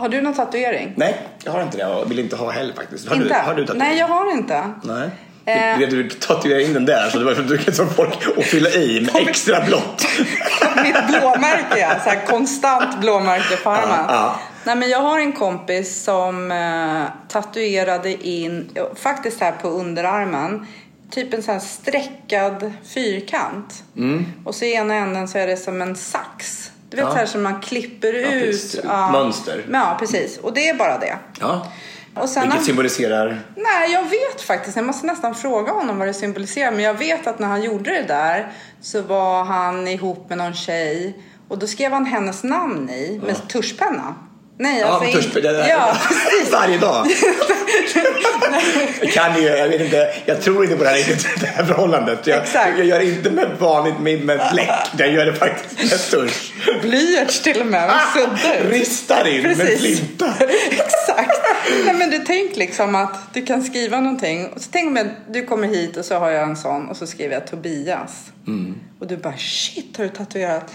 Har du någon tatuering? Nej, jag har inte det och vill inte ha heller faktiskt. Har inte? du, har du tatuering? Nej, jag har inte. Nej. Eh. Du, du tatuerade in den där så det var för att du kan som folk och fylla i med extra blått. Mitt blåmärke, ja. Så här konstant blåmärke på armen. Ja, ja. Nej, men jag har en kompis som eh, tatuerade in, faktiskt här på underarmen, typ en sån här streckad fyrkant. Mm. Och så i ena änden så är det som en sax. Du vet Ja. så här som man klipper ut. precis. Mönster. Ja, precis. Och det är bara det. Ja. Och sen Vilket symboliserar... Nej, jag vet faktiskt. Jag måste nästan fråga honom vad det symboliserar. Men jag vet att när han gjorde det där så var han ihop med någon tjej och då skrev han hennes namn i med tuschpenna. Nej, Ja, alltså törs, inte- det Ja, varje dag. Jag kan ju, jag vet inte, jag tror inte på det här, det här förhållandet. Jag, Exakt. jag gör det inte med vanligt med, med bläck, jag gör det faktiskt med tusch. blyerts till och med. Med sudder. Ristar in med Precis. flinta. Exakt. Nej, men du tänk liksom att du kan skriva någonting. Och så tänk att du kommer hit och så har jag en sån och så skriver jag Tobias. Mm. Och du bara shit har du tatuerat?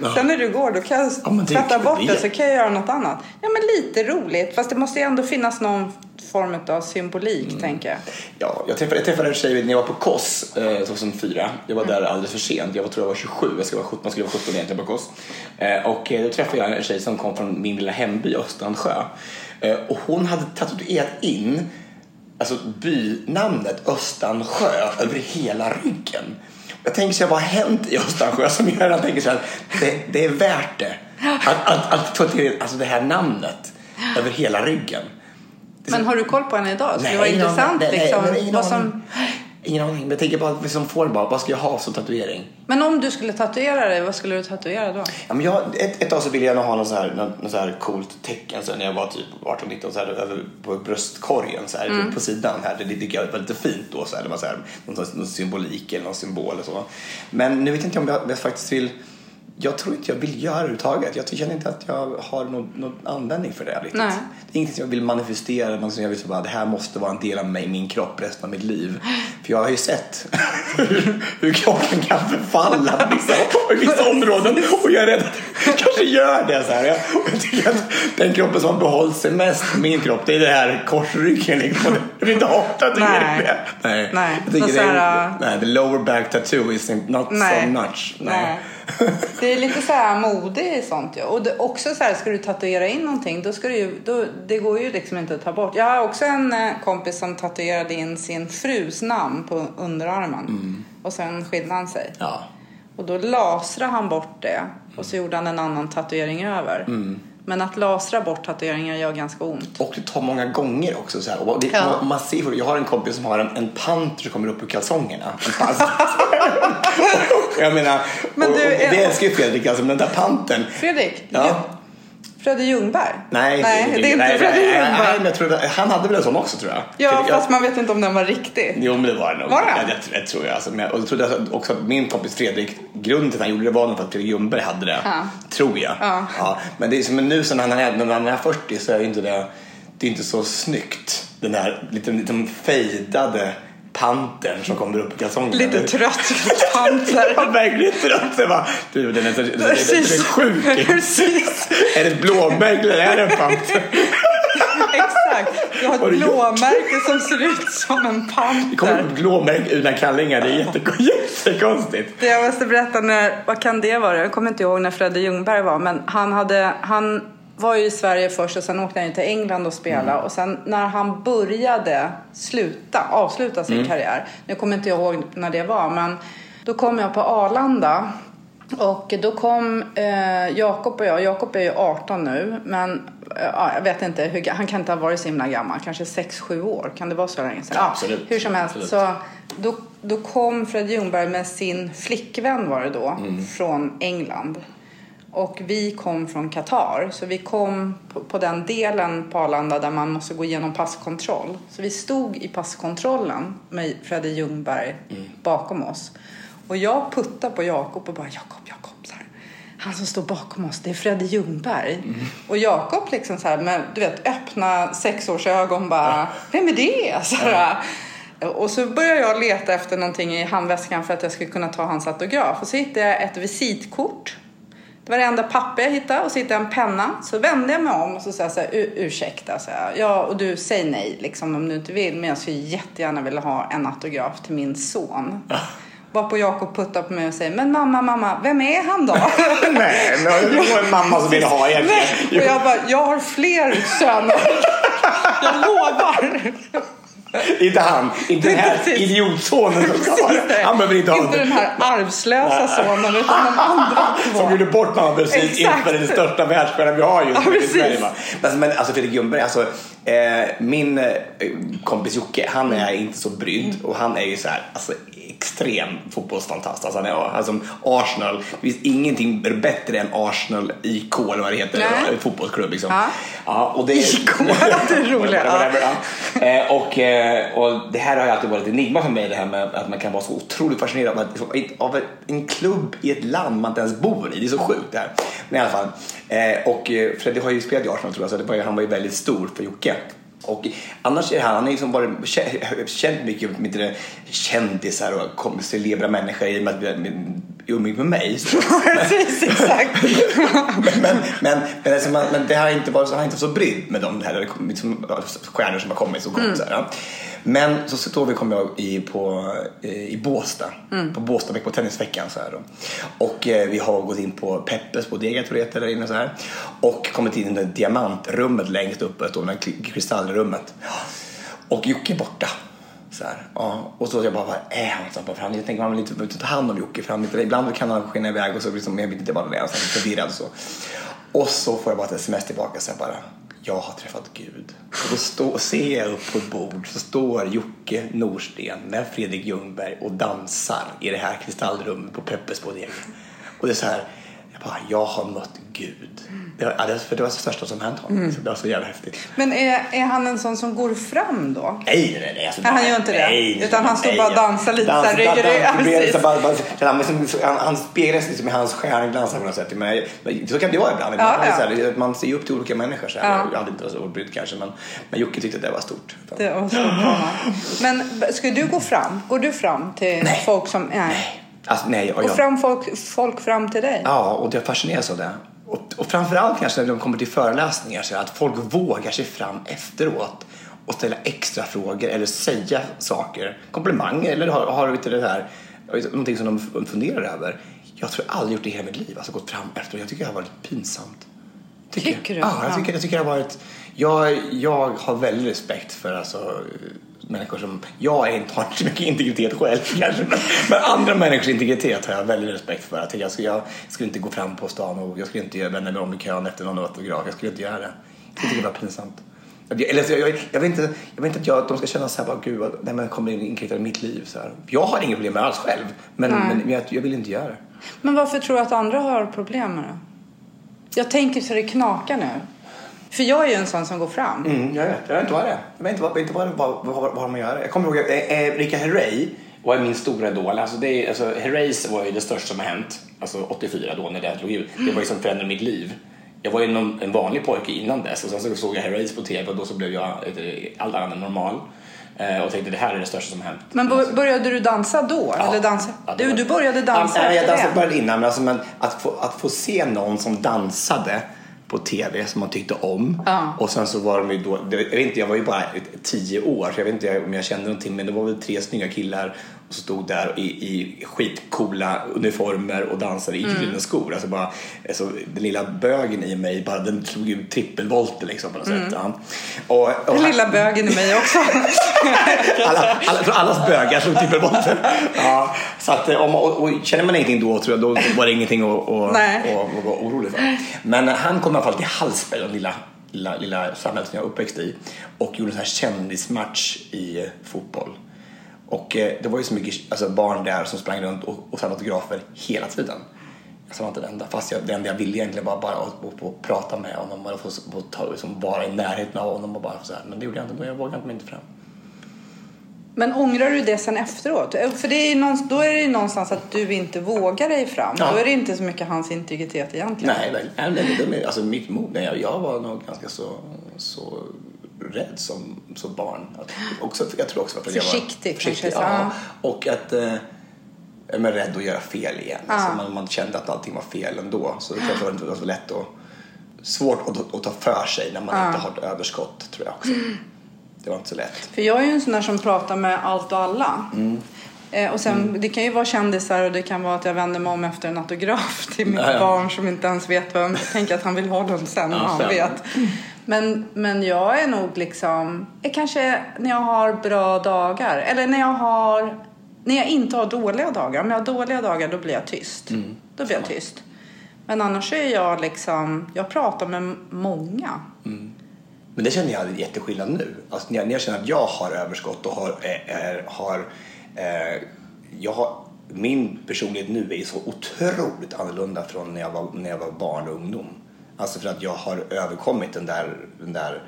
Ja. Sen när du går då kan jag Ja, tvätta bort det- det så kan jag göra något annat. Ja men lite roligt. Fast det måste ju ändå finnas någon form av symbolik Mm. tänker jag. Ja, jag träffade, jag träffade en tjej när jag var på KOS eh, 2004. Jag var där alldeles för sent. Jag var, tror jag var 27. Jag skulle vara 17, man skulle vara 17 egentligen på KOS. Eh, och eh, då träffade jag en tjej som kom från min lilla hemby Östansjö. Eh, och hon hade tatuerat in alltså bynamnet Östansjö över hela ryggen. Jag tänker så här, vad har hänt i Östansjö som gör att jag tänker så här, det, det är värt det. Att, att, att tatuera in alltså det här namnet över hela ryggen. Men har du koll på henne idag? Så det var intressant. Nej, liksom. nej, ingen vad som... Ingen aning, men jag tänker bara att vi som får bara, vad ska jag ha som tatuering? Men om du skulle tatuera dig, vad skulle du tatuera då? Ja, men jag, ett, ett tag så ville jag nog ha något så här, något, något så här coolt tecken så när jag var typ 18-19 så här över på bröstkorgen så här Mm. på sidan här. Det, det tycker jag var lite fint då så här. Det var så här någon, någon symbolik eller någon symbol eller så. Men nu vet jag inte om jag, jag faktiskt vill jag tror inte jag vill göra det överhuvudtaget. Jag känner inte att jag har någon, någon användning för det riktigt. Nej. Det är inget som jag vill manifestera, något som jag vill så bara, det här måste vara en del av mig, min kropp resten av mitt liv. För jag har ju sett hur, hur kroppen kan förfalla på vissa, i vissa områden och jag är rädd att jag kanske gör det. Så här. Jag, jag tycker att den kroppen som har behållit sig mest, min kropp, det är det här korsryggen. Liksom. Jag vill inte ha tatuering Nej. med. Nej. Nej. Jag tycker det är, nej, the lower back tattoo is not Nej. so much. Nej. Det är lite så här mode i sånt ju. Och det, också så här, ska du tatuera in någonting, då ska du ju, då, det går ju liksom inte att ta bort. Jag har också en eh, kompis som tatuerade in sin frus namn på underarmen. Och sen skilde han sig. Ja. Och då lasrade han bort det. Och så gjorde han en annan tatuering över. Men att lasra bort tatueringar gör ganska ont. Och det tar många gånger också. Så här. Och det, Ja. man, man ser, jag har en kompis som har en, en panter som kommer upp ur kalsongerna. Jag menar, Men och, du, och, det är- älskar ju Fredrik, alltså, men den där pantern. Fredrik? Ja. Fredrik Ljungberg? Nej, nej det är inte nej, Fredrik nej, nej, Ljungberg. nej, men jag tror, det- han hade väl en sån också tror jag. Ja, Fredrik- fast man vet inte om den var riktig. Jo men det var det nog. Var det? Ja, det, det tror jag. Alltså, men, och jag trodde också att min kompis Fredrik, grunden till att han gjorde det var nog för att Fredrik Ljungberg hade det. Ja. Tror jag. Ja. men det är som nu när han är, när han är 40 så är det inte det, det är inte så snyggt. Den här lite, lite fejdade pantern som kommer upp i kalsongerna. Lite trött panter. Ja, verkligen trött. Jag bara, du den är, den är, den är, sjuk. Precis. Är det ett blåmärke eller är det en panter? Exakt. Du har ett blåmärke som ser ut som en Det kommer panter. upp blåmärke ur dina kallingar. Det är jätte- jättekonstigt. Det jag måste berätta när, vad kan det vara? Jag kommer inte ihåg när Fredde Ljungberg var, men han hade, han var ju i Sverige först och sen åkte han ju till England och spelade och sen när han började sluta, avsluta sin karriär, jag kommer inte ihåg när det var, men då kom jag på Arlanda och då kom eh, Jakob och jag, Jakob är ju 18 nu, men eh, ja, jag vet inte, hur, han kan inte ha varit så himla gammal, kanske 6-7 år, kan det vara så länge sedan? Ja, absolut. Hur som helst, Absolut. så då, då kom Fred Ljungberg med sin flickvän var det då, från England. Och vi kom från Qatar, så vi kom på, på den delen på Arlanda där man måste gå igenom passkontroll. Så vi stod i passkontrollen med Fredde Ljungberg bakom oss. Och jag puttade på Jakob och bara Jakob, Jakob, så här. Han som står bakom oss, det är Fredde Ljungberg. Och Jakob liksom så här med, du vet, öppna sexårsögon bara, vem är det? Så här. Och så började jag leta efter någonting i handväskan för att jag skulle kunna ta hans autograf. Och så hittade jag ett visitkort Det var det enda papper jag hittade och så hittade jag en penna. Så vände jag mig om och så sa jag så här, "U- ursäkta, så här, ja, och du säg nej liksom om du inte vill. Men jag skulle jättegärna vilja ha en autograf till min son. Varpå Jakob puttar på mig och säger, men mamma, mamma, vem är han då? Nej, det var en mamma som ville ha egentligen. och jag bara, jag har fler söner. jag lovar. Inte han, inte den här Precis. idiotsonen som ska det. Han behöver inte ha Inte den här arvslösa sonen utan de andra två. Som gjorde bort precis Exakt. inför den största världsstjärnan vi har just nu i. Sverige. Men, men alltså Fredrik Ljungberg, alltså, eh, min eh, kompis Jocke, han är inte så brydd och han är ju så här, alltså extrem fotbollsfantast. Alltså, han är alltså, Arsenal, det finns ingenting bättre än Arsenal IK eller vad det heter, Nej. fotbollsklubb liksom. Ja. Ja, och det IK, det är roligt. Whatever, ja. Eh, och, eh, och det här har ju alltid varit ett enigma för mig det här med att man kan vara så otroligt fascinerad av, av en klubb i ett land man inte ens bor i. Det är så sjukt det här. Men i alla fall. Eh, och Freddy har ju spelat i Arsenal tror jag så det var, ju- han var ju väldigt stor för Jocke. Och annars är han, han är liksom bara kä- känt mycket med kändisar och celebra människor i och med att vi- med- mig. Så. Precis, exakt. men, men, men, men, alltså, man, men det har inte varit så, har inte varit så brydd med de här liksom, stjärnor som har kommit så gott. Så här, ja. Men så står vi kom jag i, på, eh, i Båstad, på Båstad på tennisveckan. Så här, då. Och eh, vi har gått in på Peppes bodega tror jag det där inne så här. Och kommit in i det diamantrummet längst uppe, då, det här kristallrummet. Och Jocke är borta. Så här, ja. Och så jag bara, vad är han? Så bara, för han, jag tänker man vill inte ta hand om Jocke för han, ibland kan han skina iväg och så liksom, jag vet inte vad det är, så är jag förvirrad och så. Och så får jag bara ett sms tillbaka så jag bara, jag har träffat Gud. Och då stå, ser jag upp på ett bord så står Jocke Norsten med Fredrik Ljungberg och dansar i det här kristallrummet på Peppes bodega. Och det är så här, jag bara, jag har mött Gud. Ja, det, för det var det största som hänt honom. Det var så jävla häftigt. Men är, är han en sån som går fram då? Nej, nej, nej. Alltså, Nej, han gör inte det. nej, Utan han står nej. bara och dansar lite Dans- så här, rygg i dans- dans- han, han, speglas liksom i hans stjärnglans på något sätt. Men, men, så kan det vara ibland. Ja, Man, ja. Här, man ser ju upp till olika människor. Så här. Ja. Jag hade inte så ordbrydd kanske, men, men Jocke tyckte att det var stort. Det var bra. Men ska du gå fram? Går du fram till folk som... Nej. Alltså, nej, och Och jag, fram folk, folk fram till dig? Ja, och jag fascineras av det. Och, och framförallt kanske när de kommer till föreläsningar, så att folk vågar sig fram efteråt och ställa extra frågor eller säga saker, komplimanger eller har, har du, det här, någonting som de funderar över. Jag tror jag aldrig gjort det i hela mitt liv, alltså gått fram efteråt. Jag tycker det har varit pinsamt. Tycker du? Ja, jag Ja. tycker, jag tycker det har varit... Jag, jag har väldigt respekt för alltså, människor som... Jag inte, har så mycket integritet själv kanske, men, men andra människors integritet har jag väldigt respekt för. Att jag, skulle, jag skulle inte gå fram på stan och jag skulle inte vända mig om i kön efter någon autograf. Jag skulle inte göra det. Jag tycker det var pinsamt. Eller, jag, jag, jag, vill inte, jag vill inte att, jag, att de ska känna så här, bara, gud, nej, men kommer in i mitt liv. Så här. Jag har inga problem med alls själv, men, men jag, jag vill inte göra det. Men varför tror du att andra har problem med det? Jag tänker så det knakar nu. För jag är ju en sån som går fram. Mm, jag vet. Jag vet inte vad det är. Jag vet inte vad, inte vad, vad, vad, vad man gör. Jag kommer ihåg eh, eh, Rika Herrey var min stora idol. Alltså det, alltså, Herreys var ju det största som har hänt. Alltså 84 då när det drog ut. Det var ju som förändrade mitt liv. Jag var ju någon, en vanlig pojke innan dess och sen så såg jag Herreys på TV och då så blev jag eh, allt annat än normal. Eh, och tänkte det här är det största som hänt. Men bo- började du dansa då? Eller dansa? Ja, du, du började dansa Ja, jag dansade började innan, men, alltså, men att, få, att få se någon som dansade på TV som man tyckte om. Ja. Och sen så var de ju då, jag vet inte, jag var ju bara tio år så jag vet inte om jag kände någonting men det var väl tre snygga killar och så stod där i, i skitcoola uniformer och dansade i gyllene skor. Alltså bara, alltså, den lilla bögen i mig, bara, den slog ju trippelvolter liksom på något sätt. Ja. Och, och Den lilla bögen i mig också. alla, alla, allas bögar slog trippelbotten. Ja, så att, om, och, och känner man ingenting då, tror jag, då var det ingenting att vara orolig för. Men han kom i fall till Hallsberg, den lilla, lilla, lilla samhället som jag uppväxt i och gjorde en sån här kändismatch i eh, fotboll. Och eh, det var ju så mycket alltså, barn där som sprang runt och, och samlade autografer hela tiden. Jag var inte det enda, fast jag, det enda jag ville egentligen var bara att, att, att prata med honom och få, få ta, liksom, vara i närheten av honom och bara så här. Men det gjorde jag inte, jag vågade inte mig inte fram. Men ångrar du det sen efteråt? För det är någonstans, då är det ju någonstans att du inte vågar dig fram. Ja. Då är det inte så mycket hans integritet egentligen. Nej, nej, nej, nej, alltså mitt mod, nej, jag- jag var nog ganska så, så rädd som, som barn. Att, också, jag tror också att jag var Försiktig så, ja. ja. Och att, eh, eh, men rädd att göra fel igen. Alltså man, man kände att allting var fel ändå. Så det kanske var inte så lätt att... Svårt att, att ta för sig när man inte har ett överskott tror jag också. Det var inte så lätt. För jag är ju en sån där som pratar med allt och alla. Eh, och sen, Det kan ju vara kändisar och det kan vara att jag vänder mig om efter en autograf till mitt Ja, ja. barn som inte ens vet vad jag tänker att han vill ha den sen. Ja, han sen. vet. Men, men jag är nog liksom, kanske när jag har bra dagar eller när jag har, när jag inte har dåliga dagar. Om jag har dåliga dagar då blir jag tyst. Mm. Då blir jag tyst. Men annars är jag liksom, jag pratar med många. Men det känner jag är jätteskillnad nu. Alltså när, jag, känner att jag har överskott och har, är, är, har, eh, jag har min personlighet nu är så otroligt annorlunda från när jag var, när jag var barn och ungdom. Alltså för att jag har överkommit den där, den där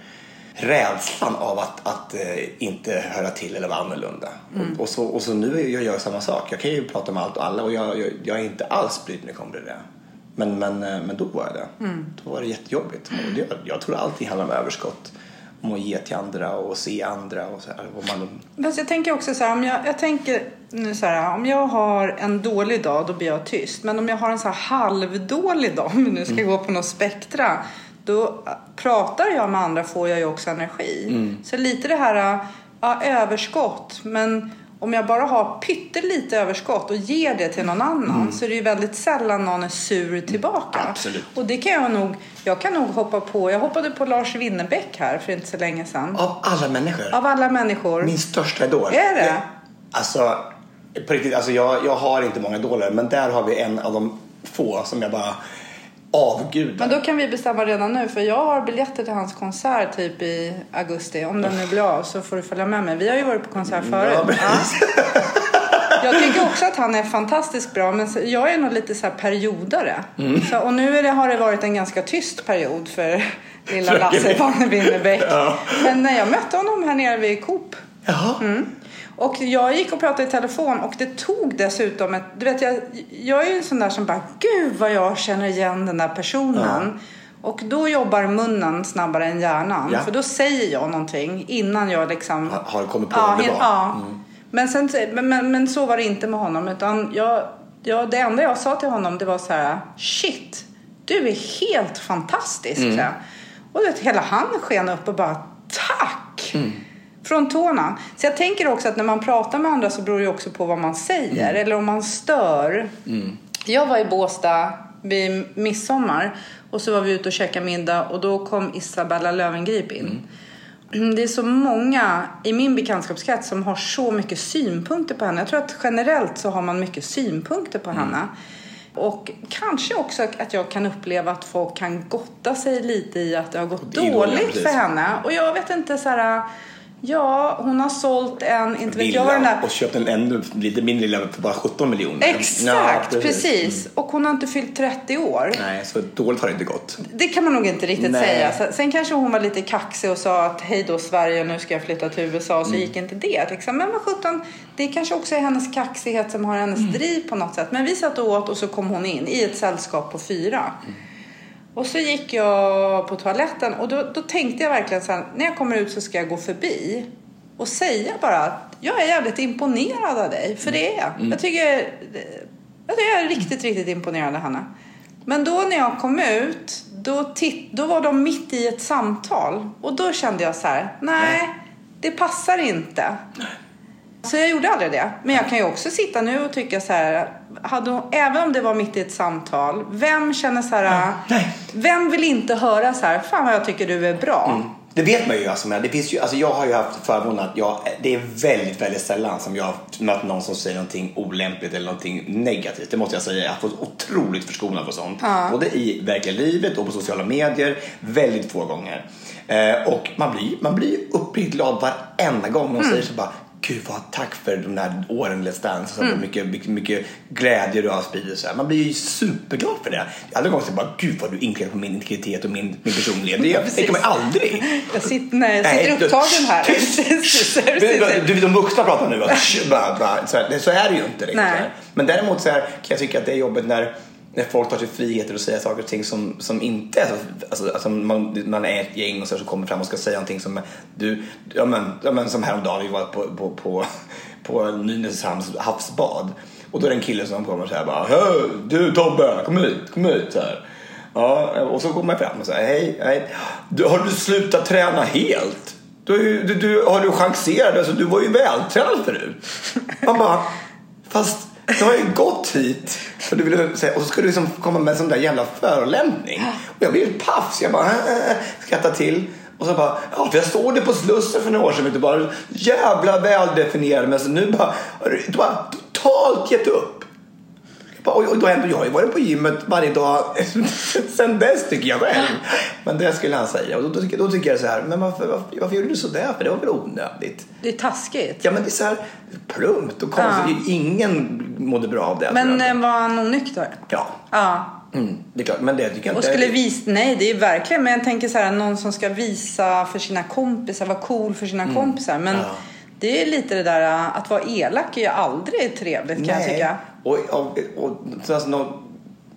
rädslan av att, att eh, inte höra till eller vara annorlunda. Och, och, så, och så nu jag gör jag samma sak. Jag kan ju prata med allt och alla och jag, jag, jag är inte alls brydd när det kommer till det. Men, men, eh, men då var jag det. Då var det jättejobbigt. Jag, jag tror allting handlar om överskott. Om att ge till andra och se andra och så här. Och man, Fast jag tänker också så här, om jag, jag tänker nu så här, om jag har en dålig dag då blir jag tyst. Men om jag har en så här halvdålig dag, om nu ska gå på något spektra, då pratar jag med andra får jag ju också energi. Så lite det här, ja, överskott, men om jag bara har pyttelite överskott och ger det till någon annan så är det ju väldigt sällan någon är sur tillbaka. Absolut. Och det kan jag nog, jag kan nog hoppa på, jag hoppade på Lars Winnerbäck här för inte så länge sedan. av alla människor. Av alla människor. Min största idol. Är det? Alltså, på riktigt, alltså jag, jag har inte många idoler men där har vi en av de få som jag bara avgudar. Men då kan vi bestämma redan nu för jag har biljetter till hans konsert typ i augusti. Om den nu blir av så får du följa med mig. Vi har ju varit på konsert förut. Ja. Jag tycker också att han är fantastiskt bra men jag är nog lite så periodare. Mm. Så, och nu det, har det varit en ganska tyst period för lilla Lasse van Winnerbäck. Ja. Men när jag mötte honom här nere vid Coop. Mm. Och jag gick och pratade i telefon och det tog dessutom ett... Du vet, jag, jag är ju en sån där som bara, gud vad jag känner igen den där personen. Och då jobbar munnen snabbare än hjärnan. Ja. För då säger jag någonting innan jag liksom... Har- har kommit på ja, det var. Ja. Men, sen, men, men, så var det inte med honom. Utan jag, jag, det enda jag sa till honom det var så här, shit, du är helt fantastisk. Mm. Och du vet, hela han sken upp och bara, tack! Mm. Från tårna. Så jag tänker också att när man pratar med andra så beror det också på vad man säger. Mm. Eller om man stör. Jag var i Båstad vid midsommar. Och så var vi ute och käkade middag. Och då kom Isabella Löwengrip in. Det är så många i min bekantskapskrets som har så mycket synpunkter på henne. Jag tror att generellt så har man mycket synpunkter på henne. Och kanske också att jag kan uppleva att folk kan gotta sig lite i att det har gått Idolen, dåligt precis. för henne. Och jag vet inte så här. Ja, hon har sålt en, inte vet jag den där och köpt en ännu lite mindre villa för bara 17 miljoner. Exakt, Ja, precis. Och hon har inte fyllt 30 år. Nej, så dåligt har det inte gått. Det kan man nog inte riktigt Nej. säga. Sen- kanske hon var lite kaxig och sa att hej då Sverige, nu ska jag flytta till USA. Så gick inte det. Liksom. Men vad sjutton, det kanske också är hennes kaxighet som har hennes driv på något sätt. Men vi satt och åt och så kom hon in i ett sällskap på fyra. Och så gick jag på toaletten och då, då tänkte jag verkligen så här, när jag kommer ut så ska jag gå förbi och säga bara att jag är jävligt imponerad av dig. För det är jag. Jag tycker, jag tycker jag är riktigt, riktigt imponerad av henne. Men då när jag kom ut, då, titt, då var de mitt i ett samtal. Och då kände jag så här, nej, det passar inte. Så jag gjorde aldrig det. Men jag kan ju också sitta nu och tycka så här, hon, även om det var mitt i ett samtal, vem känner så här, nej. vem vill inte höra så här, fan vad jag tycker du är bra. Det vet man ju. Alltså, men det finns ju alltså, jag har ju haft förmånen att jag, det är väldigt, väldigt sällan som jag har mött någon som säger någonting olämpligt eller någonting negativt. Det måste jag säga. Jag har fått otroligt förskonad för sånt. Både i verkliga livet och på sociala medier. Väldigt få gånger. Eh, och man blir, man blir uppriktigt glad varenda gång någon säger så bara Gud vad tack för de här åren Let's Dance. Så mycket, mycket, mycket glädje du har spridit. Så här. Man blir ju superglad för det. Alla gånger så bara Gud vad du inkräktar på min integritet och min, min personlighet. Det tänker man aldrig. Jag sitter, nej, jag Nej, sitter du- upptagen här. Du, du, de vuxna pratar nu. bara, bara. Så, här, så är det ju inte. Nej. här. Men däremot så här, kan jag tycka att det är jobbigt när, när folk tar sig friheter och säger saker och ting som, som inte är så... Alltså, alltså man, man är ett gäng och så, så kommer fram och ska säga någonting som du... Ja men, ja, men som häromdagen vi var på, på, på, på Nynäshamns havsbad. Och då är det en kille som kommer och säger bara Hej, du Tobbe, kom hit, kom hit. Så här. Ja, och så kommer jag fram och säger hej, hej. Du, har du slutat träna helt? Du, du, du, har du chanserat? Alltså, du var ju vältränad förut. Man bara, fast du har ju gått hit. och, du vill säga, och så ska du liksom komma med en sån där jävla förolämpning. Och jag blir paff så jag bara äh, äh, äh, skrattar till. Och så bara, ja för jag såg det på Slussen för några år sedan. Du bara jävla väldefinierad. Men så nu bara, har du du bara totalt gett upp. Och och då ändå, jag har ju varit på gymmet varje dag sen dess tycker jag själv. Men det skulle han säga. Och då, då, tycker- då tycker jag så här, men varför, varför, varför gjorde du så där? För det var väl onödigt. Det är taskigt. Ja men det är så här plumpt och konstigt. Ingen mådde bra av det. Men eh, var han onykter? Ja, Ja. mm, det är klart. Men det tycker jag Och inte. skulle visa, nej det är verkligen, men jag tänker så här, någon som ska visa för sina kompisar, vara cool för sina kompisar. Men Mm. Ja. det är lite det där att vara elak är ju aldrig trevligt kan jag tycka. Och, och, och, så alltså, nå-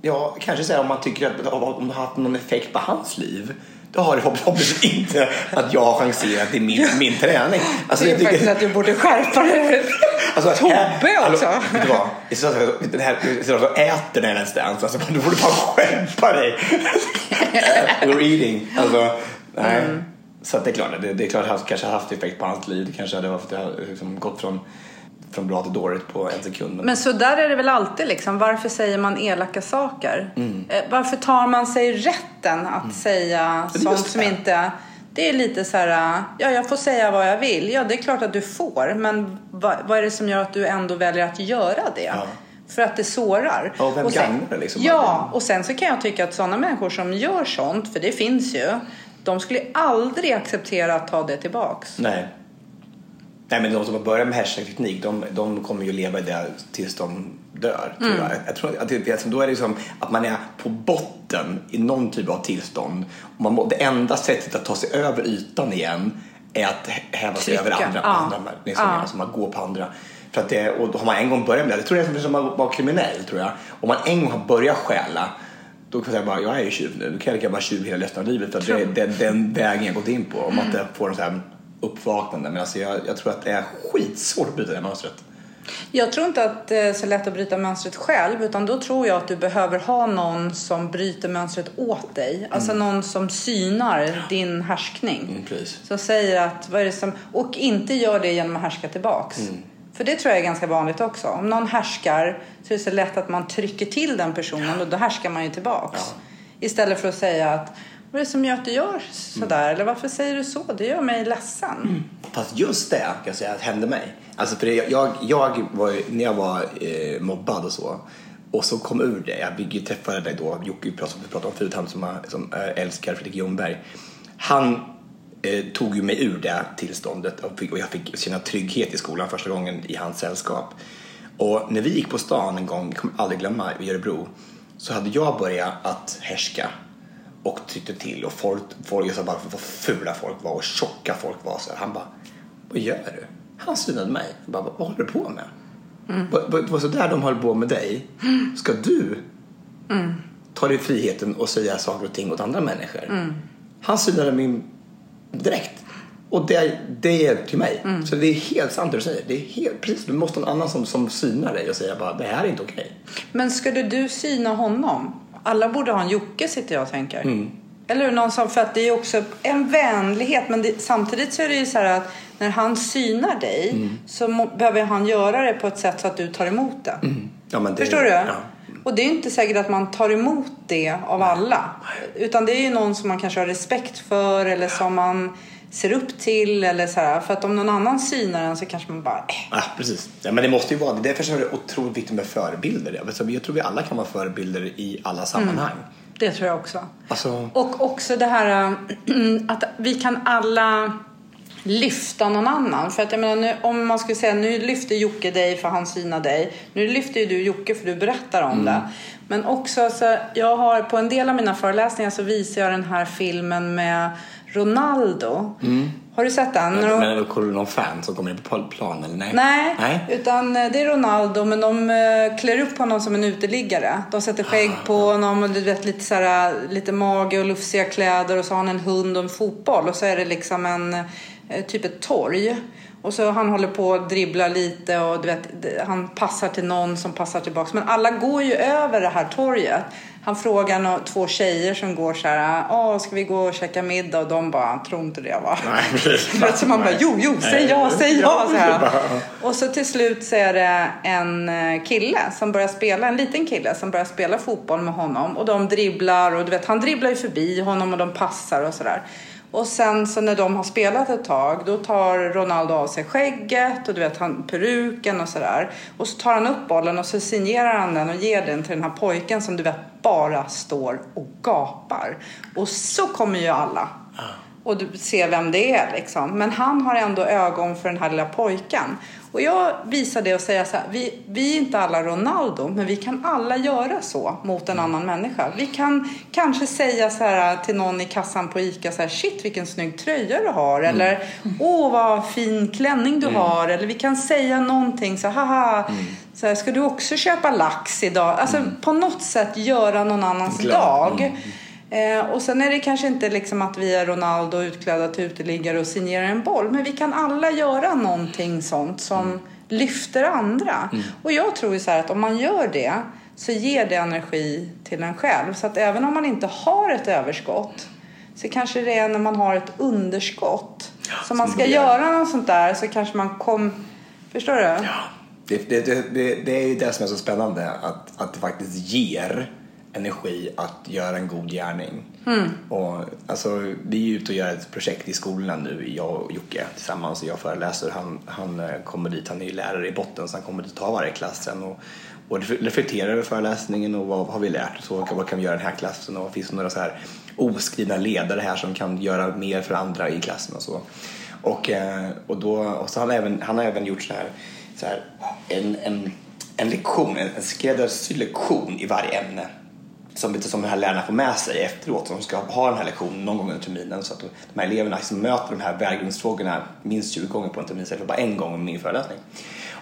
ja, kanske säga om man tycker att om det har haft någon effekt på hans liv. Då har det förhoppningsvis inte att jag har chanserat i min, min träning. Alltså, det är jag tycker- faktiskt att du borde skärpa dig. Alltså, Tobbe också. Hallå, vet du vad? Istället för att- Den här att äta den någonstans. Alltså, du borde bara skärpa dig. We're eating. Alltså, nej. Mm. Så det är klart, det, det är klart att det kanske har haft effekt på hans liv. Det kanske hade varit, liksom gått från, från bra till dåligt på en sekund. Men, Men så där är det väl alltid liksom. Varför säger man elaka saker? Mm. Eh, Varför tar man sig rätten att säga det är sånt som inte... Det är lite så här, ja jag får säga vad jag vill. Ja det är klart att du får. Men vad, vad är det som gör att du ändå väljer att göra det? Ja. För att det sårar. Ja, och vem sen, gagnar det liksom? Ja, och sen så kan jag tycka att sådana människor som gör sånt, för det finns ju. De skulle aldrig acceptera att ta det tillbaks. nej. Nej men de som har börjat med härskarteknik de, de kommer ju leva i det tills de dör. Tror Mm. jag. Jag tror att det, då är det som att man är på botten i någon typ av tillstånd. Och man, må- det enda sättet att ta sig över ytan igen är att hä- häva sig Trycka, över andra. ja. andra liksom, Ja. alltså man går på andra. För att det, och har man en gång börjat med det, det tror jag är som att vara kriminell tror jag. Om man en gång har börjat stjäla då kan jag säga bara, jag är ju tjuv nu. Då kan jag lika gärna vara tjuv hela resten av livet. För det är den, den vägen jag gått in på. Om man inte får en sån här uppvaknande. Men alltså jag, jag tror att det är skitsvårt att bryta det mönstret. Jag tror inte att det är så lätt att bryta mönstret själv utan då tror jag att du behöver ha någon som bryter mönstret åt dig. Alltså någon som synar din härskning. Mm. Som säger att, vad är det som, och inte gör det genom att härska tillbaks. Mm. För det tror jag är ganska vanligt också. Om någon härskar så är det så lätt att man trycker till den personen och då härskar man ju tillbaks. Ja. Istället för att säga att vad är det som gör att du gör sådär? Eller varför säger du så? Det gör mig ledsen. Mm. Fast just det kan jag säga att hände mig. Alltså för det, jag, jag var när jag var eh, mobbad och så. Och så kom ur det. Jag fick ju träffa dig då, Jocke som vi pratade om förut, han som, som eh, älskar Fredrik Ljungberg. Han eh, tog ju mig ur det tillståndet och, fick, och jag fick känna trygghet i skolan första gången i hans sällskap. Och när vi gick på stan en gång, jag kommer aldrig glömma, i Örebro, så hade jag börjat att härska och tyckte till och folk, folk sa bara vad fula folk var och tjocka folk var. Så här. Han bara, vad gör du? Han synade mig. Jag bara, vad håller du på med? Vad- Det var så där de höll på med dig. Ska du ta dig friheten och säga saker och ting åt andra människor? Han synade min direkt. Och det, det är till mig. Så det är helt sant det du säger. Det är helt, precis, du måste ha någon annan som, som synar dig och säger bara, det här är inte okej. Men skulle du syna honom? Alla borde ha en Jocke sitter jag och tänker. Mm. Eller hur? någon som, för att det är också en vänlighet men det, samtidigt så är det ju så här att när han synar dig Mm. så må, behöver han göra det på ett sätt så att du tar emot det. Ja, men det, Förstår du? Ja. Och det är inte säkert att man tar emot det av alla. Utan det är ju någon som man kanske har respekt för eller som man ser upp till eller så här. För att om någon annan synar en så kanske man bara, äh, Ja, precis. Ja, men det måste ju vara det. Därför så är det otroligt viktigt med förebilder. Jag, tror vi alla kan vara förebilder i alla sammanhang. det tror jag också. Alltså, Och också det här äh, att vi kan alla lyfta någon annan. För att jag menar, nu, om man skulle säga nu lyfter Jocke dig för han synar dig. Nu lyfter ju du Jocke för du berättar om det. Men också, alltså, jag har på en del av mina föreläsningar så visar jag den här filmen med Ronaldo. Har du sett den? Mm. Men kollar du någon fan som kommer in på plan eller nej? Nej, Nej. utan eh, det är Ronaldo men de eh, klär upp honom som en uteliggare. De sätter skägg på honom och du vet lite, så här, lite mage och lufsiga kläder och så har han en hund och en fotboll och så är det liksom en eh, typ ett torg. Och så han håller på att dribbla lite och du vet, han passar till någon som passar tillbaks. Men alla går ju över det här torget. Han frågar nå- två tjejer som går så här, Åh, ska vi gå och käka middag? Och de bara, tror inte det va? Nej, så man bara, jo, jo, säg ja, säg ja. Så här. Och så till slut så är det en eh, kille som börjar spela, en liten kille som börjar spela fotboll med honom. Och de dribblar och du vet, han dribblar ju förbi honom och de passar och sådär. Och sen så när de har spelat ett tag då tar Ronaldo av sig skägget och du vet han peruken och sådär. Och så tar han upp bollen och så signerar han den och ger den till den här pojken som du vet bara står och gapar. Och så kommer ju alla och du ser vem det är liksom. Men han har ändå ögon för den här lilla pojken. Och jag visar det och säger så här, vi, vi är inte alla Ronaldo, men vi kan alla göra så mot en annan människa. Vi kan kanske säga så här till någon i kassan på ICA så här, shit vilken snygg tröja du har. Eller, åh vad fin klänning du har. Eller vi kan säga någonting så haha, så här, ska du också köpa lax idag? Alltså på något sätt göra någon annans Glad. dag. Eh, och sen är det kanske inte liksom att vi är Ronaldo utklädda till uteliggare och signerar en boll. Men vi kan alla göra någonting sånt som lyfter andra. Och jag tror ju så här att om man gör det så ger det energi till en själv. Så att även om man inte har ett överskott så kanske det är när man har ett underskott. Så om man ska göra något sånt där så kanske man kom... Förstår du? Ja. Det, det, det, det, det är ju det som är så spännande, att, att det faktiskt ger energi att göra en god gärning. Och, alltså, vi är ute och gör ett projekt i skolorna nu, jag och Jocke tillsammans. Och jag föreläser, han, han eh, kommer dit, han är ju lärare i botten så han kommer dit och tar varje klass sen och, och reflekterar över föreläsningen och vad har vi lärt oss och vad kan vi göra i den här klassen och finns det några så här oskrivna ledare här som kan göra mer för andra i klassen och så. Och, eh, och, då, och så har han, även, han har även gjort så här, så här en, en, en lektion, en, en skräddarsydd lektion i varje ämne som, som de här lärarna får med sig efteråt. De ska ha den här lektionen någon gång under terminen så att de, de här eleverna liksom möter de här värdegrundsfrågorna minst 20 gånger på en termin istället för bara en gång med min föreläsning.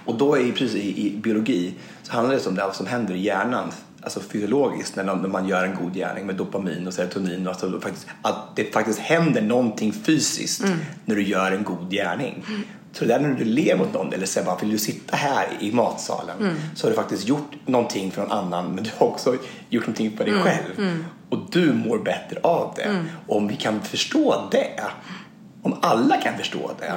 Och då är precis i, i biologi så handlar det om det som händer i hjärnan alltså fysiologiskt när, när man gör en god gärning med dopamin och serotonin och alltså faktiskt, att det faktiskt händer någonting fysiskt när du gör en god gärning. Så det där när du ler mot någon eller säger bara vill du sitta här i matsalen så har du faktiskt gjort någonting för någon annan men du har också gjort någonting för dig själv. Och du mår bättre av det. Och om vi kan förstå det, om alla kan förstå det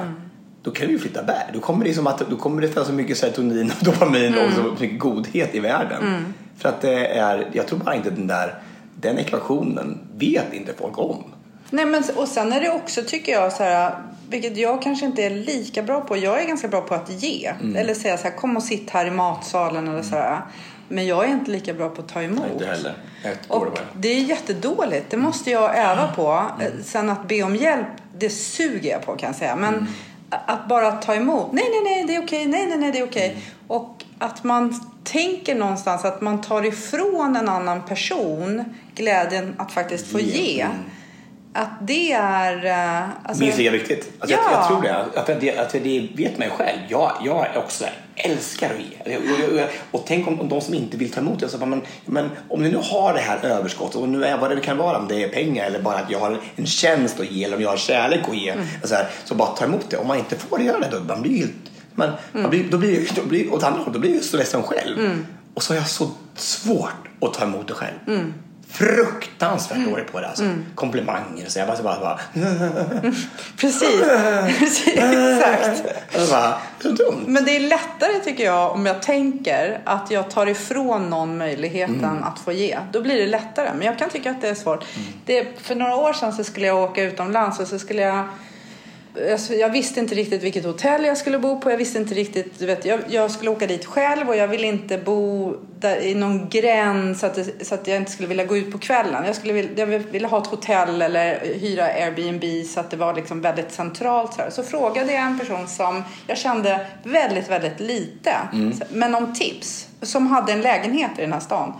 då kan vi ju flytta bär. Då kommer det, som att, då kommer det finnas så mycket serotonin och dopamin och så mycket godhet i världen. För att det är, jag tror bara inte den där, den ekvationen vet inte folk om. Nej, men, och sen är det också, tycker jag, så här, vilket jag kanske inte är lika bra på. Jag är ganska bra på att ge. Mm. Eller säga så här, kom och sitt här i matsalen eller så här. Men jag är inte lika bra på att ta emot. Inte heller. Ett år Och bara. det är jättedåligt. Det måste jag öva på. Sen att be om hjälp, det suger jag på kan jag säga. Men att bara ta emot. Nej, nej, nej, det är okej. Nej, nej, nej, det är okej. Och att man tänker någonstans att man tar ifrån en annan person glädjen att faktiskt få Ge. ge. Mm. Att det är... eh, Alltså, Minst lika viktigt. Alltså jag, Ja. jag tror det. Att det, att det vet mig själv. Jag, jag också älskar att ge. Och, och, tänk om, om de som inte vill ta emot det. Men, men om ni nu har det här överskottet och nu är vad det kan vara. Om det är pengar eller bara att jag har en tjänst att ge eller om jag har kärlek att ge. Så, här, så bara ta emot det. Om man inte får det, göra det. Då, man blir helt, man, man blir, då blir då blir, åt andra hållet, då blir jag så ledsen själv. Och så har jag så svårt att ta emot det själv. Fruktansvärt dålig på det alltså. Komplimanger och så. Jag bara, bara, bara Precis. Precis. Exakt. Bara, så dumt. Men det är lättare tycker jag om jag tänker att jag tar ifrån någon möjligheten Mm. att få ge. Då blir det lättare. Men jag kan tycka att det är svårt. Det, för några år sedan så skulle jag åka utomlands och så skulle jag jag, jag visste inte riktigt vilket hotell jag skulle bo på. Jag visste inte riktigt, du vet, jag, jag skulle åka dit själv och jag ville inte bo där, i någon gräns så att, det, så att jag inte skulle vilja gå ut på kvällen. Jag, skulle, vilja- jag ville ha ett hotell eller hyra Airbnb så att det var liksom väldigt centralt. Så, här. så frågade jag en person som jag kände väldigt, väldigt lite, så- men om tips, som hade en lägenhet i den här stan.